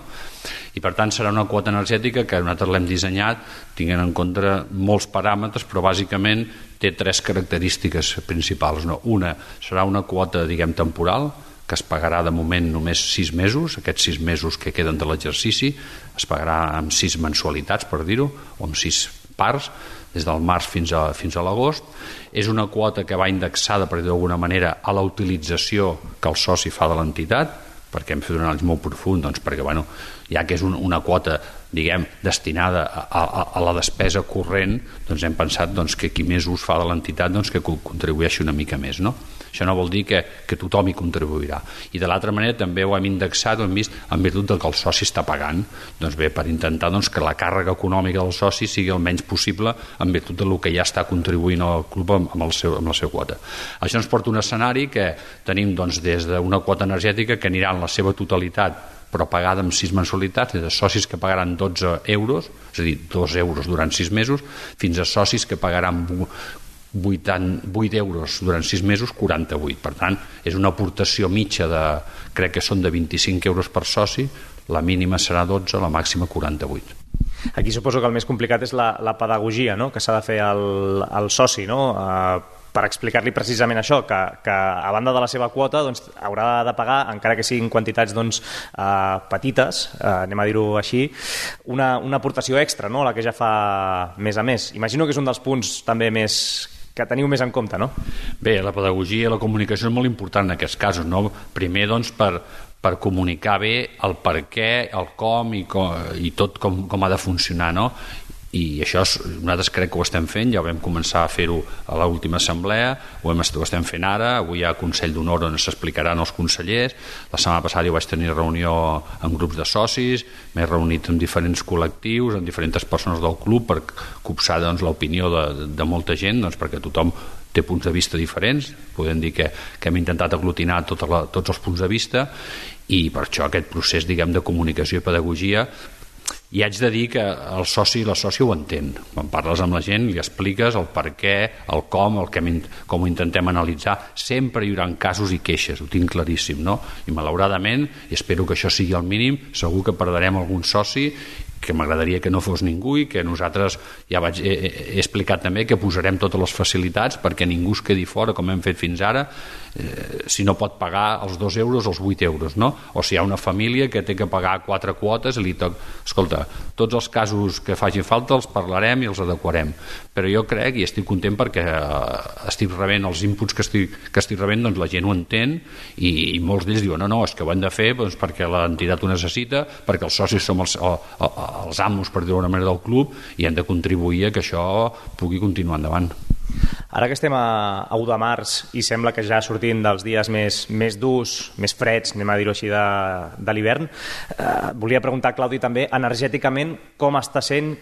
I per tant serà una quota energètica que nosaltres l'hem dissenyat tinguent en compte molts paràmetres, però bàsicament té tres característiques principals. No? Una serà una quota, diguem, temporal, que es pagarà de moment només sis mesos, aquests sis mesos que queden de l'exercici es pagarà amb sis mensualitats, per dir-ho, o amb sis parts, des del març fins a, fins a l'agost. És una quota que va indexada, per dir d'alguna manera, a la utilització que el soci fa de l'entitat, perquè hem fet un anàlisi molt profund, doncs perquè bueno, ja que és un, una quota diguem, destinada a, a, a la despesa corrent, doncs hem pensat doncs, que qui més ús fa de l'entitat doncs, que contribueixi una mica més. No? Això no vol dir que, que tothom hi contribuirà. I de l'altra manera també ho hem indexat, ho hem vist, en virtut del que el soci està pagant. Doncs bé, per intentar doncs, que la càrrega econòmica del soci sigui el menys possible en virtut del que ja està contribuint al club amb, amb, el seu, amb la seva quota. Això ens porta un escenari que tenim doncs, des d'una quota energètica que anirà en la seva totalitat però pagada amb 6 mensualitats, des de socis que pagaran 12 euros, és a dir, 2 euros durant 6 mesos, fins a socis que pagaran 8, 8 euros durant 6 mesos, 48. Per tant, és una aportació mitja de, crec que són de 25 euros per soci, la mínima serà 12, la màxima 48. Aquí suposo que el més complicat és la, la pedagogia no? que s'ha de fer al, al soci, no? Uh, per explicar-li precisament això, que, que a banda de la seva quota doncs, haurà de pagar, encara que siguin quantitats doncs, uh, petites, uh, anem a dir-ho així, una, una aportació extra, no? la que ja fa més a més. Imagino que és un dels punts també més que teniu més en compte, no? Bé, la pedagogia i la comunicació és molt important en aquests casos, no? Primer, doncs, per, per comunicar bé el per què, el com i, com, i tot com, com ha de funcionar, no? I això nosaltres crec que ho estem fent, ja ho vam començar a fer-ho a l'última assemblea, ho, hem, ho estem fent ara, avui hi ha Consell d'Honor on s'explicaran els consellers, la setmana passada jo vaig tenir reunió amb grups de socis, m'he reunit amb diferents col·lectius, amb diferents persones del club per copsar doncs, l'opinió de, de molta gent, doncs, perquè tothom té punts de vista diferents, podem dir que, que hem intentat aglutinar tota la, tots els punts de vista i per això aquest procés diguem de comunicació i pedagogia i haig de dir que el soci i la sòcia ho entén. Quan parles amb la gent li expliques el per què, el com, el que, com ho intentem analitzar. Sempre hi haurà casos i queixes, ho tinc claríssim, no? I malauradament, i espero que això sigui el mínim, segur que perdrem algun soci que m'agradaria que no fos ningú i que nosaltres, ja vaig, he, he explicat també que posarem totes les facilitats perquè ningú es quedi fora, com hem fet fins ara, eh, si no pot pagar els 2 euros els 8 euros, no? O si hi ha una família que té que pagar quatre quotes li toca... Escolta, tots els casos que faci falta els parlarem i els adequarem. Però jo crec, i estic content perquè eh, estic rebent els inputs que estic, que estic rebent, doncs la gent ho entén i, i molts d'ells diuen no, no, és que ho hem de fer doncs, perquè l'entitat ho necessita, perquè els socis som els, els amos, per dir-ho manera, del club i hem de contribuir a que això pugui continuar endavant. Ara que estem a, a 1 de març i sembla que ja sortint dels dies més, més durs, més freds, anem a dir-ho així, de, de l'hivern, eh, volia preguntar, Claudi, també, energèticament, com està sent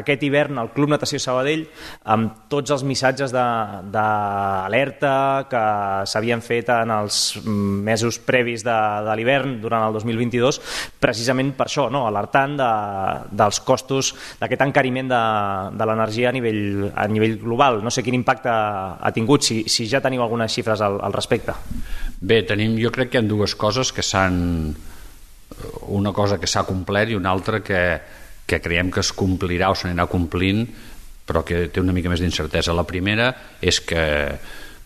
aquest hivern al Club Natació Sabadell amb tots els missatges d'alerta que s'havien fet en els mesos previs de, de l'hivern durant el 2022 precisament per això, no? alertant de, dels costos d'aquest encariment de, de l'energia a, nivell, a nivell global. No sé quin impacte ha tingut, si, si ja teniu algunes xifres al, al respecte. Bé, tenim, jo crec que hi ha dues coses que s'han una cosa que s'ha complert i una altra que, que creiem que es complirà o s'anirà complint però que té una mica més d'incertesa. La primera és que,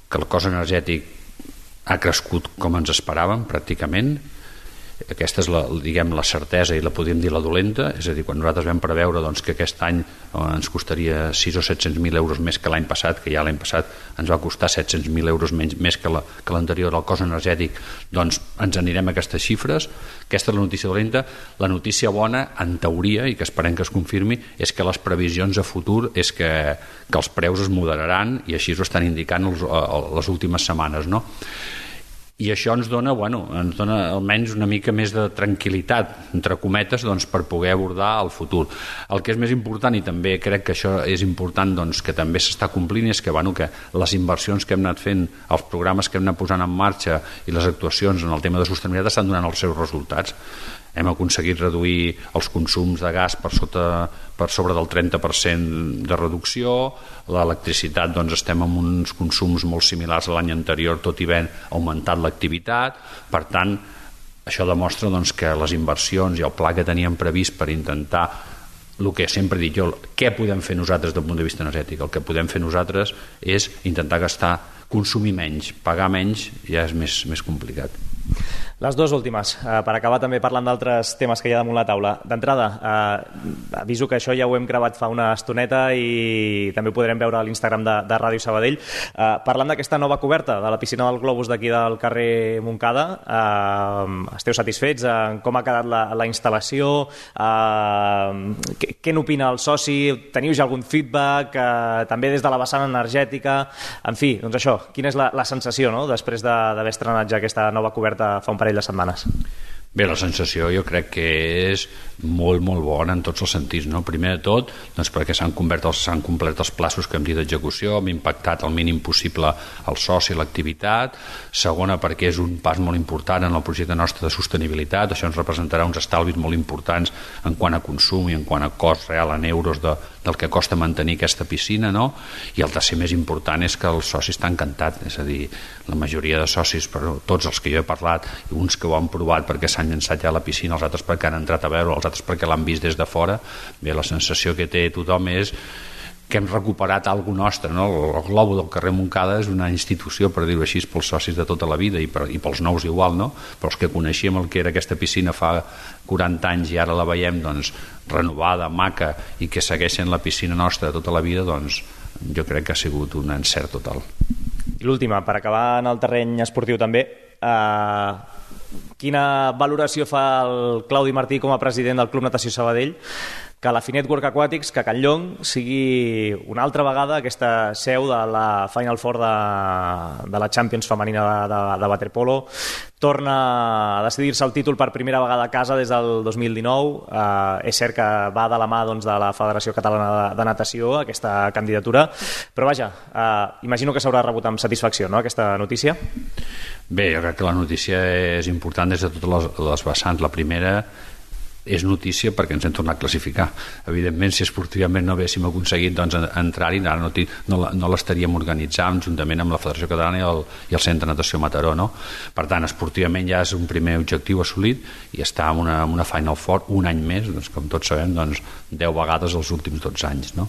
que el cost energètic ha crescut com ens esperàvem pràcticament aquesta és la, diguem, la certesa i la podríem dir la dolenta, és a dir, quan nosaltres vam preveure doncs, que aquest any eh, ens costaria 6 o 700.000 euros més que l'any passat, que ja l'any passat ens va costar 700.000 euros menys, més que l'anterior la, al cost energètic, doncs ens anirem a aquestes xifres. Aquesta és la notícia dolenta. La notícia bona, en teoria, i que esperem que es confirmi, és que les previsions a futur és que, que els preus es moderaran i així ho estan indicant els, les últimes setmanes. No? I això ens dona, bueno, ens dona almenys una mica més de tranquil·litat, entre cometes, doncs, per poder abordar el futur. El que és més important, i també crec que això és important doncs, que també s'està complint, és que, bueno, que les inversions que hem anat fent, els programes que hem anat posant en marxa i les actuacions en el tema de sostenibilitat estan donant els seus resultats hem aconseguit reduir els consums de gas per, sota, per sobre del 30% de reducció, l'electricitat doncs estem amb uns consums molt similars a l'any anterior, tot i ben augmentat l'activitat, per tant, això demostra doncs, que les inversions i el pla que teníem previst per intentar el que sempre dic jo, què podem fer nosaltres del punt de vista energètic? El que podem fer nosaltres és intentar gastar, consumir menys, pagar menys ja és més, més complicat. Les dues últimes, eh, per acabar també parlant d'altres temes que hi ha damunt la taula. D'entrada, eh, aviso que això ja ho hem gravat fa una estoneta i també ho podrem veure a l'Instagram de, de Ràdio Sabadell. Eh, parlant d'aquesta nova coberta de la piscina del Globus d'aquí del carrer Montcada, eh, esteu satisfets en com ha quedat la, la instal·lació? Eh, què, què n'opina el soci? Teniu ja algun feedback? Eh, també des de la vessant energètica? En fi, doncs això, quina és la, la sensació no? després d'haver estrenat ja aquesta nova coberta fa un parell parell de setmanes. Bé, la sensació jo crec que és molt, molt bona en tots els sentits. No? Primer de tot, doncs perquè s'han s'han complert els plaços que hem dit d'execució, hem impactat el mínim possible el soci l'activitat. Segona, perquè és un pas molt important en el projecte nostre de sostenibilitat. Això ens representarà uns estalvis molt importants en quant a consum i en quant a cost real en euros de, del que costa mantenir aquesta piscina, no? I el tercer més important és que el soci està encantat, és a dir, la majoria de socis, però tots els que jo he parlat, uns que ho han provat perquè s'han llançat ja a la piscina, els altres perquè han entrat a veure, els altres perquè l'han vist des de fora, bé, la sensació que té tothom és que hem recuperat alguna nostre. No? El Globo del carrer Montcada és una institució, per dir-ho així, pels socis de tota la vida i, per, i pels nous igual, no? però els que coneixíem el que era aquesta piscina fa 40 anys i ara la veiem doncs, renovada, maca i que segueixen la piscina nostra tota la vida, doncs jo crec que ha sigut un encert total. I l'última, per acabar en el terreny esportiu també, eh, quina valoració fa el Claudi Martí com a president del Club Natació Sabadell que la Finet Work Aquatics, que Canllong sigui una altra vegada aquesta seu de la Final Four de, de la Champions femenina de, de, de waterpolo. Torna a decidir-se el títol per primera vegada a casa des del 2019. Eh, és cert que va de la mà doncs, de la Federació Catalana de, de Natació aquesta candidatura, però vaja, eh, imagino que s'haurà rebut amb satisfacció no, aquesta notícia. Bé, jo crec que la notícia és important des de totes les, les vessants. La primera és notícia perquè ens hem tornat a classificar. Evidentment, si esportivament no haguéssim aconseguit doncs, entrar-hi, ara no, no, no l'estaríem organitzant juntament amb la Federació Catalana i el, i el Centre de Natació Mataró. No? Per tant, esportivament ja és un primer objectiu assolit i està en una, una Final Four un any més, doncs, com tots sabem, doncs, 10 vegades els últims 12 anys. No?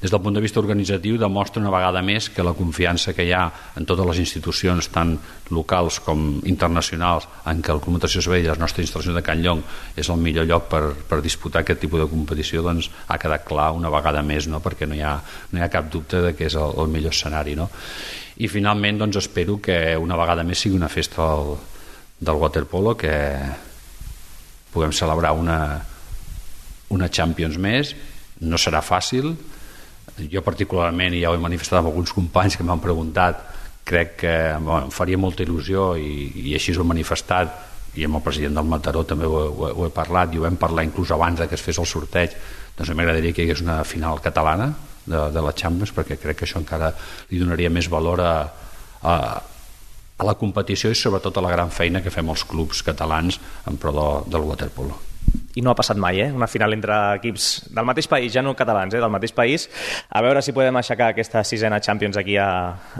Des del punt de vista organitzatiu demostra una vegada més que la confiança que hi ha en totes les institucions, tant locals com internacionals, en què el Club Natació Sabell, les nostres instal·lacions de Can Llong, és el millor lloc per, per disputar aquest tipus de competició, doncs ha quedat clar una vegada més, no? perquè no hi, ha, no hi ha cap dubte de que és el, el millor escenari. No? I finalment doncs, espero que una vegada més sigui una festa del, del waterpolo, que puguem celebrar una, una Champions més, no serà fàcil, jo particularment, i ja ho he manifestat amb alguns companys que m'han preguntat, crec que bueno, em faria molta il·lusió i, i així ho he manifestat i amb el president del Mataró també ho, ho, ho he parlat i ho vam parlar inclús abans de que es fes el sorteig. Doncs m'agradaria que hi hagués una final catalana de, de la Champions perquè crec que això encara li donaria més valor a, a, a la competició i sobretot a la gran feina que fem els clubs catalans en pro de, del waterpolo i no ha passat mai, eh? una final entre equips del mateix país, ja no catalans, eh? del mateix país, a veure si podem aixecar aquesta sisena Champions aquí a,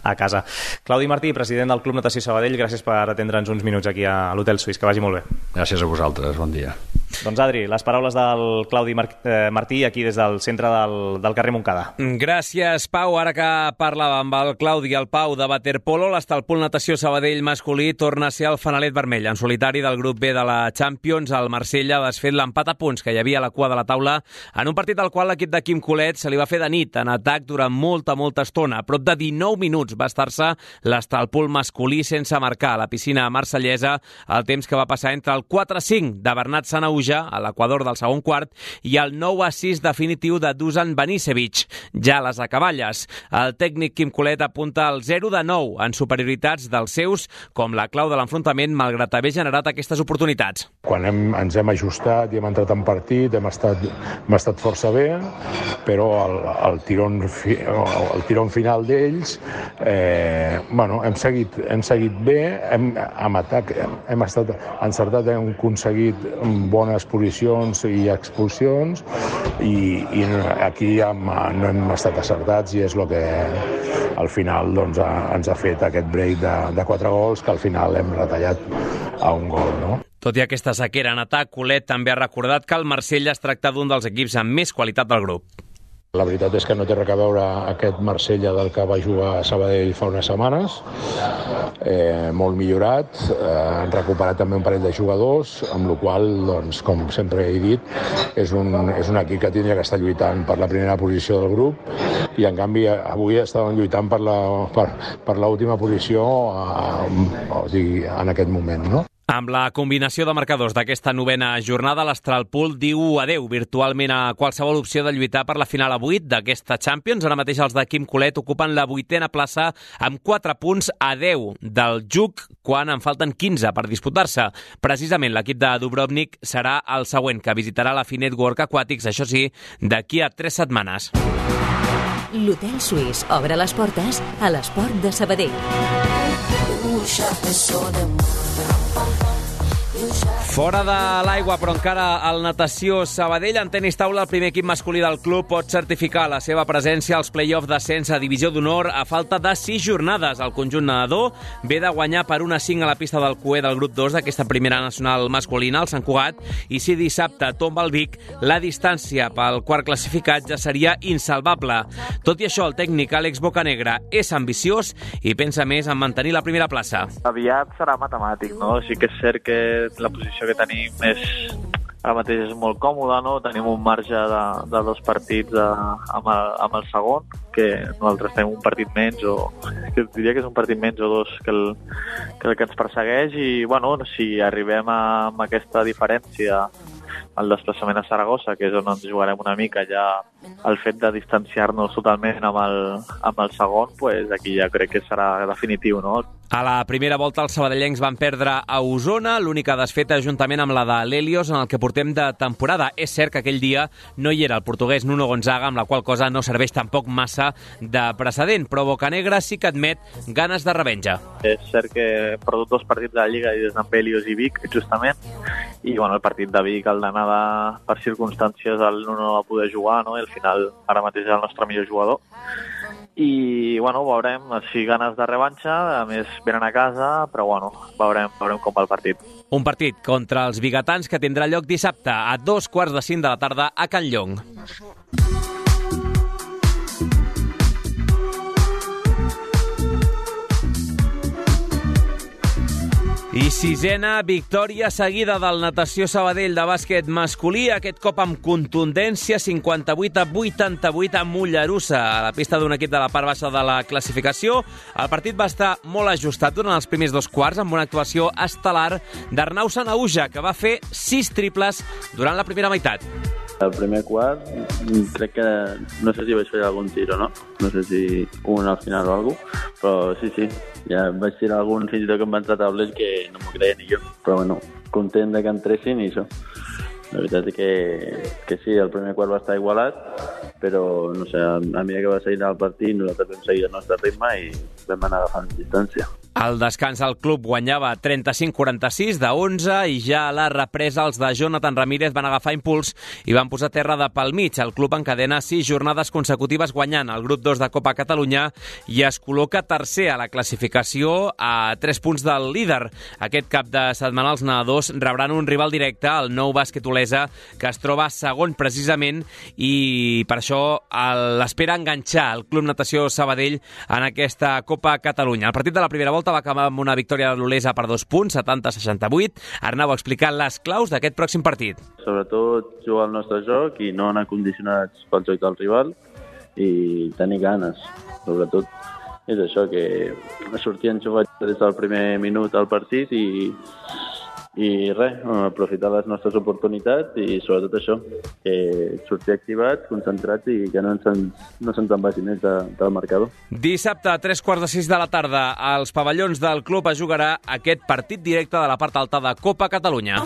a casa. Claudi Martí, president del Club Natació Sabadell, gràcies per atendre'ns uns minuts aquí a l'Hotel Suís, que vagi molt bé. Gràcies a vosaltres, bon dia. Doncs Adri, les paraules del Claudi Mar eh, Martí aquí des del centre del, del carrer Montcada. Gràcies, Pau. Ara que parlava amb el Claudi i el Pau de Waterpolo, l'Estalpol Natació Sabadell masculí torna a ser el fanalet vermell. En solitari del grup B de la Champions, el Marsella ha desfet l'empat a punts que hi havia a la cua de la taula en un partit al qual l'equip de Quim Colet se li va fer de nit en atac durant molta, molta estona. A prop de 19 minuts va estar-se l'Estalpol masculí sense marcar a la piscina marsellesa el temps que va passar entre el 4-5 de Bernat Sanau Abuja, a l'equador del segon quart, i el 9 a 6 definitiu de Dusan Banisevic, ja a les acaballes. El tècnic Quim Colet apunta el 0 de 9 en superioritats dels seus com la clau de l'enfrontament, malgrat haver generat aquestes oportunitats. Quan hem, ens hem ajustat i hem entrat en partit, hem estat, hem estat força bé, però el, el, tiron, fi, el tiron final d'ells, eh, bueno, hem seguit, hem seguit bé, hem, amb atac hem estat encertat, hem aconseguit bon bones posicions i expulsions i, i aquí hem, no hem estat acertats i és el que al final doncs, ha, ens ha fet aquest break de, de quatre gols que al final hem retallat a un gol. No? Tot i aquesta sequera en atac, Colet també ha recordat que el Marsella es tracta d'un dels equips amb més qualitat del grup. La veritat és que no té res a veure aquest Marsella del que va jugar a Sabadell fa unes setmanes, eh, molt millorat, eh, han recuperat també un parell de jugadors, amb la qual doncs, com sempre he dit, és un, és un equip que tindria que estar lluitant per la primera posició del grup i en canvi avui estaven lluitant per la, per, l'última posició eh, o sigui, en aquest moment. No? Amb la combinació de marcadors d'aquesta novena jornada, l'Astralpool diu adeu virtualment a qualsevol opció de lluitar per la final a 8 d'aquesta Champions. Ara mateix els de Quim Colet ocupen la vuitena plaça amb 4 punts a 10 del Juc quan en falten 15 per disputar-se. Precisament l'equip de Dubrovnik serà el següent que visitarà la Finet Work Aquatics, això sí, d'aquí a 3 setmanes. L'Hotel Suís obre les portes a l'esport de Sabadell. Wish I Fora de l'aigua, però encara al natació Sabadell, en tenis taula, el primer equip masculí del club pot certificar la seva presència als play-off d'ascens a Divisió d'Honor a falta de 6 jornades. El conjunt nedador ve de guanyar per una 5 a la pista del CUE del grup 2 d'aquesta primera nacional masculina, el Sant Cugat, i si dissabte tomba el Vic, la distància pel quart classificat ja seria insalvable. Tot i això, el tècnic Àlex Bocanegra és ambiciós i pensa més en mantenir la primera plaça. Aviat serà matemàtic, no? Sí que és cert que la posició que tenim és ara mateix és molt còmode, no? Tenim un marge de, de dos partits de, amb, el, amb el segon, que nosaltres tenim un partit menys, o que diria que és un partit menys o dos que el que, el que ens persegueix, i bueno, si arribem a, amb aquesta diferència el desplaçament a Saragossa, que és on ens jugarem una mica ja el fet de distanciar-nos totalment amb el, amb el segon, pues aquí ja crec que serà definitiu, no? A la primera volta els sabadellencs van perdre a Osona, l'única desfeta juntament amb la de l'Helios en el que portem de temporada. És cert que aquell dia no hi era el portuguès Nuno Gonzaga, amb la qual cosa no serveix tampoc massa de precedent, però Bocanegra sí que admet ganes de revenja. És cert que he perdut dos partits de la Lliga i des d'en Helios i Vic, justament, i bueno, el partit de Vic, el d'anar de, per circumstàncies, el Nuno no va poder jugar, no? i al final ara mateix és el nostre millor jugador i bueno, veurem si ganes de revanxa, a més venen a casa, però bueno, veurem, veurem com va el partit. Un partit contra els biguetans que tindrà lloc dissabte a dos quarts de cinc de la tarda a Can Llong. I sisena victòria seguida del Natació Sabadell de bàsquet masculí, aquest cop amb contundència 58 a 88 a Mollerussa, a la pista d'un equip de la part baixa de la classificació. El partit va estar molt ajustat durant els primers dos quarts amb una actuació estel·lar d'Arnau Sanauja, que va fer sis triples durant la primera meitat. El primer quart crec que no sé si vaig fer algun tiro, no? No sé si un al final o alguna cosa, però sí, sí, ja vaig tirar algun fins i tot que em va entrar taulers que no m'ho creia ni jo. Però bueno, content de que entressin i això. La veritat és que, que sí, el primer quart va estar igualat, però no sé, a mesura que va seguir el partit nosaltres vam seguir el nostre ritme i vam anar agafant distància. Al descans el club guanyava 35-46 de 11 i ja a la represa els de Jonathan Ramírez van agafar impuls i van posar terra de pel mig. El club encadena sis jornades consecutives guanyant el grup 2 de Copa Catalunya i es col·loca tercer a la classificació a 3 punts del líder. Aquest cap de setmana els nedadors rebran un rival directe, el nou bàsquet Olesa, que es troba segon precisament i per això l'espera enganxar el Club Natació Sabadell en aquesta Copa Catalunya. El partit de la primera volta va acabar amb una victòria de l'Olesa per dos punts, 70-68. Arnau ha explicat les claus d'aquest pròxim partit. Sobretot jugar al nostre joc i no anar condicionats pel joc del rival i tenir ganes, sobretot és això, que sortien jugats des del primer minut al partit i, i res, aprofitar les nostres oportunitats i sobretot això, que sortir activats, concentrats i que no se'ns no se vagi més de, del marcador. Dissabte a tres quarts de sis de la tarda als pavellons del club es jugarà aquest partit directe de la part alta de Copa Catalunya.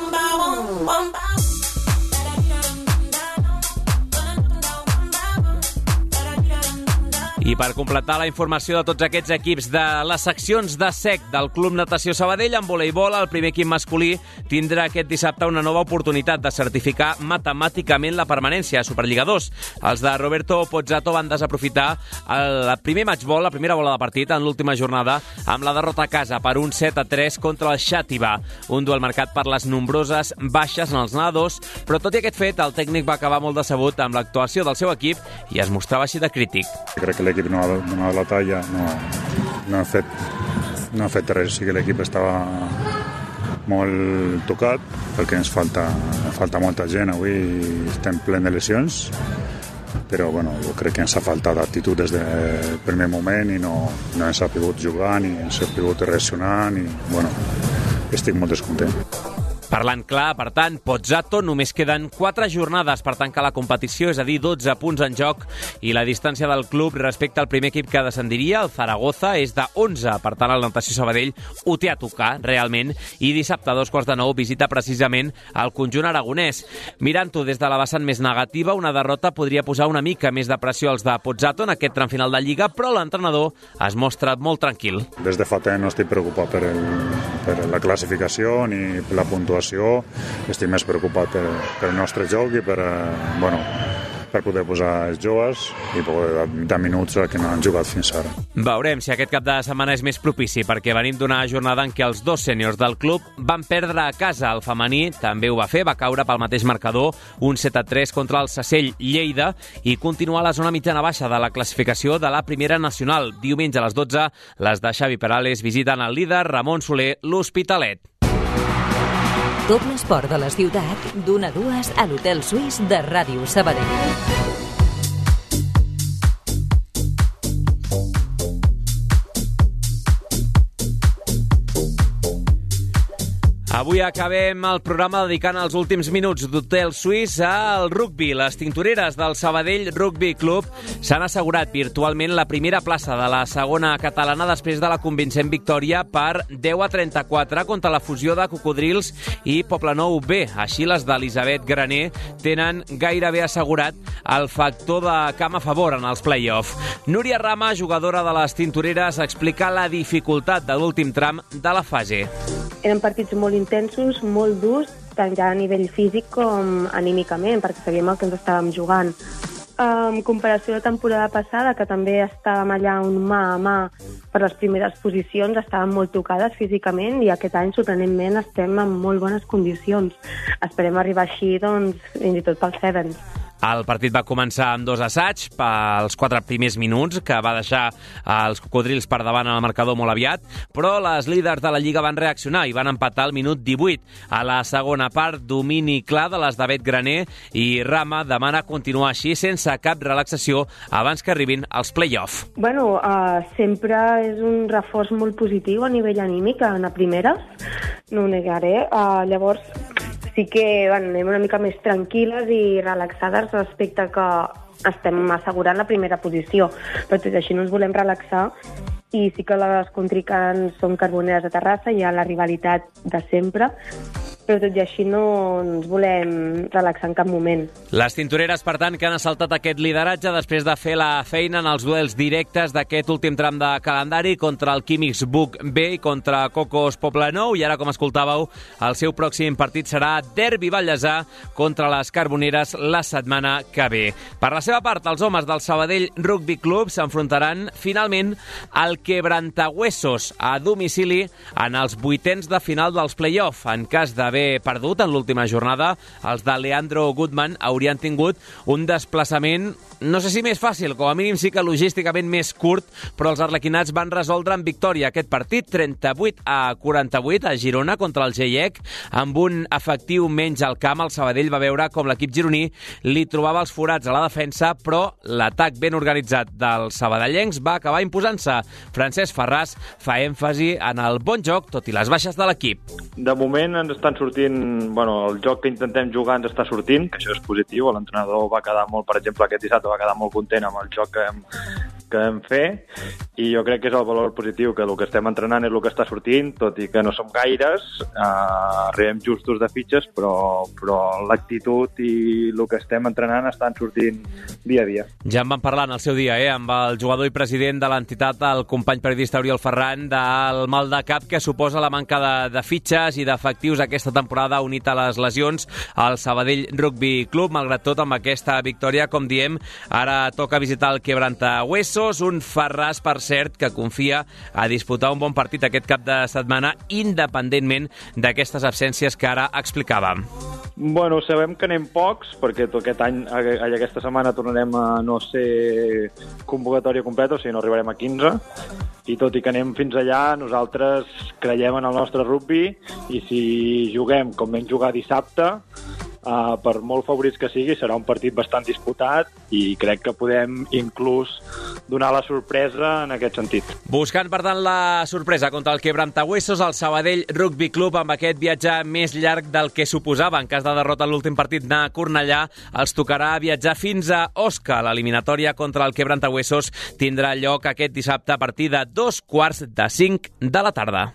I per completar la informació de tots aquests equips de les seccions de SEC del Club Natació Sabadell en voleibol, el primer equip masculí tindrà aquest dissabte una nova oportunitat de certificar matemàticament la permanència a Superliga 2. Els de Roberto Pozzato van desaprofitar el primer matchball, la primera bola de partit en l'última jornada amb la derrota a casa per un 7 a 3 contra el Xàtiva. Un duel marcat per les nombroses baixes en els nedadors, però tot i aquest fet, el tècnic va acabar molt decebut amb l'actuació del seu equip i es mostrava així de crític. Crec que l'equip no ha donat la talla, no, no, ha fet, no ha fet res, sí que l'equip estava molt tocat perquè ens falta, falta molta gent avui estem plen de lesions però bueno, jo crec que ens ha faltat actitud des del primer moment i no, no ens ha pogut jugar ni ens ha pogut reaccionar ni, bueno, estic molt descontent. Parlant clar, per tant, Pozzato només queden 4 jornades per tancar la competició, és a dir, 12 punts en joc, i la distància del club respecte al primer equip que descendiria, el Zaragoza, és de 11. Per tant, el Natació Sabadell ho té a tocar, realment, i dissabte a dos quarts de nou visita precisament el conjunt aragonès. Mirant-ho des de la vessant més negativa, una derrota podria posar una mica més de pressió als de Pozzato en aquest tram final de Lliga, però l'entrenador es mostra molt tranquil. Des de fa temps no estic preocupat per, el, per la classificació ni per la puntuació situació, estic més preocupat per, per el nostre joc i per, eh, bueno, per poder posar els joves i poder dar minuts que no han jugat fins ara. Veurem si aquest cap de setmana és més propici, perquè venim d'una jornada en què els dos sèniors del club van perdre a casa. El femení també ho va fer, va caure pel mateix marcador, un 7-3 contra el Sacell Lleida i continua a la zona mitjana-baixa de la classificació de la primera nacional. Diumenge a les 12, les de Xavi Perales visiten el líder Ramon Soler, l'Hospitalet. Tot l'esport de la ciutat, d'una a dues a l'Hotel Suís de Ràdio Sabadell. Avui acabem el programa dedicant els últims minuts d'Hotel Suís al rugby. Les tintoreres del Sabadell Rugby Club s'han assegurat virtualment la primera plaça de la segona catalana després de la convincent victòria per 10 a 34 contra la fusió de Cocodrils i Poblenou B. Així les d'Elisabet Graner tenen gairebé assegurat el factor de camp a favor en els play-off. Núria Rama, jugadora de les tintoreres, explica la dificultat de l'últim tram de la fase. Eren partits molt intensos, molt durs, tant ja a nivell físic com anímicament, perquè sabíem el que ens estàvem jugant. En comparació a la temporada passada, que també estàvem allà un mà a mà per les primeres posicions, estàvem molt tocades físicament i aquest any, sorprenentment, estem en molt bones condicions. Esperem arribar així, doncs, fins i tot pel Sevens. El partit va començar amb dos assaigs pels quatre primers minuts, que va deixar els cocodrils per davant en el marcador molt aviat, però les líders de la Lliga van reaccionar i van empatar al minut 18. A la segona part, domini clar de les David Graner i Rama demana continuar així sense cap relaxació abans que arribin els play-off. Bueno, uh, sempre és un reforç molt positiu a nivell anímic en la primera, no ho negaré. Uh, llavors, sí que bueno, anem una mica més tranquil·les i relaxades respecte que estem assegurant la primera posició, però tot així no ens volem relaxar i sí que les contricants són carboneres de Terrassa, hi ha la rivalitat de sempre, però tot i així no ens volem relaxar en cap moment. Les tintoreres, per tant, que han assaltat aquest lideratge després de fer la feina en els duels directes d'aquest últim tram de calendari contra el Químics Buc B i contra Cocos Poblenou, i ara, com escoltàveu, el seu pròxim partit serà Derbi Vallèsà contra les Carboneres la setmana que ve. Per la seva part, els homes del Sabadell Rugby Club s'enfrontaran finalment al Quebrantahuesos a domicili en els vuitens de final dels play-off. En cas de d'haver perdut en l'última jornada, els de Leandro Goodman haurien tingut un desplaçament, no sé si més fàcil, com a mínim sí que logísticament més curt, però els arlequinats van resoldre en victòria aquest partit 38 a 48 a Girona contra el GIEC, amb un efectiu menys al camp. El Sabadell va veure com l'equip gironí li trobava els forats a la defensa, però l'atac ben organitzat dels sabadellencs va acabar imposant-se. Francesc Ferràs fa èmfasi en el bon joc, tot i les baixes de l'equip. De moment ens estan sortint, bueno, el joc que intentem jugar ens està sortint, que això és positiu, l'entrenador va quedar molt, per exemple, aquest dissabte va quedar molt content amb el joc que hem, vam fer i jo crec que és el valor positiu, que el que estem entrenant és el que està sortint, tot i que no som gaires, eh, arribem justos de fitxes, però, però l'actitud i el que estem entrenant estan sortint dia a dia. Ja en vam parlar en el seu dia, eh, amb el jugador i president de l'entitat, el company periodista Oriol Ferran, del mal de cap que suposa la manca de, de fitxes i d'efectius aquesta temporada unit a les lesions al Sabadell Rugby Club. Malgrat tot, amb aquesta victòria, com diem, ara toca visitar el Quebrantahuesos, un Ferràs, per cert, que confia a disputar un bon partit aquest cap de setmana, independentment d'aquestes absències que ara explicàvem. Bueno, sabem que anem pocs, perquè tot aquest any, aquesta setmana tornarem a no ser convocatòria completa, o sigui, no arribarem a 15, i tot i que anem fins allà, nosaltres creiem en el nostre rugby, i si juguem com vam jugar dissabte, uh, per molt favorits que sigui, serà un partit bastant disputat, i crec que podem inclús donar la sorpresa en aquest sentit. Buscant, per tant, la sorpresa contra el Quebrantahuesos, el Sabadell Rugby Club, amb aquest viatge més llarg del que suposava. En cas de derrota l'últim partit a Cornellà, els tocarà viatjar fins a Osca. L'eliminatòria contra el Quebrantahuesos tindrà lloc aquest dissabte a partir de dos quarts de cinc de la tarda.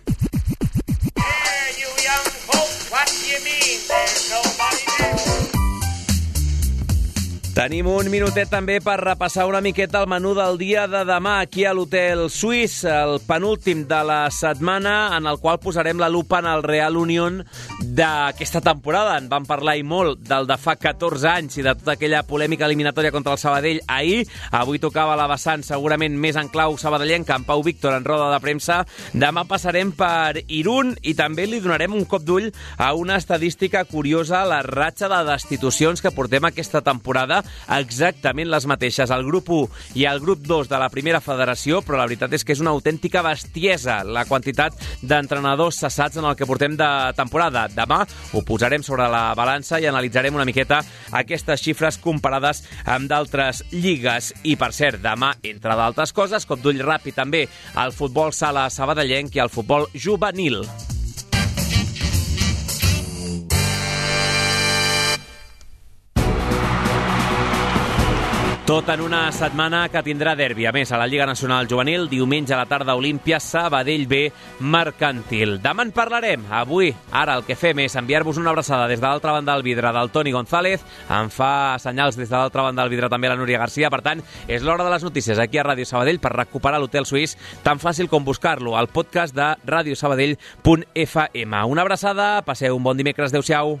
Tenim un minutet també per repassar una miqueta el menú del dia de demà aquí a l'Hotel Suís, el penúltim de la setmana en el qual posarem la lupa en el Real Unión d'aquesta temporada. En vam parlar i molt del de fa 14 anys i de tota aquella polèmica eliminatòria contra el Sabadell ahir. Avui tocava la vessant segurament més en clau sabadellenca amb Pau Víctor en roda de premsa. Demà passarem per Irún i també li donarem un cop d'ull a una estadística curiosa, la ratxa de destitucions que portem aquesta temporada exactament les mateixes al grup 1 i al grup 2 de la primera federació, però la veritat és que és una autèntica bestiesa la quantitat d'entrenadors cessats en el que portem de temporada. Demà ho posarem sobre la balança i analitzarem una miqueta aquestes xifres comparades amb d'altres lligues. I, per cert, demà, entre d'altres coses, cop d'ull ràpid també al futbol sala sabadellenc i al futbol juvenil. Tot en una setmana que tindrà derbi. A més, a la Lliga Nacional Juvenil, diumenge a la tarda Olímpia, Sabadell B, Mercantil. Demà en parlarem. Avui, ara, el que fem és enviar-vos una abraçada des de l'altra banda del vidre del Toni González. Em fa senyals des de l'altra banda del vidre també la Núria Garcia. Per tant, és l'hora de les notícies aquí a Ràdio Sabadell per recuperar l'Hotel Suís tan fàcil com buscar-lo al podcast de radiosabadell.fm. Una abraçada, passeu un bon dimecres. Adéu-siau.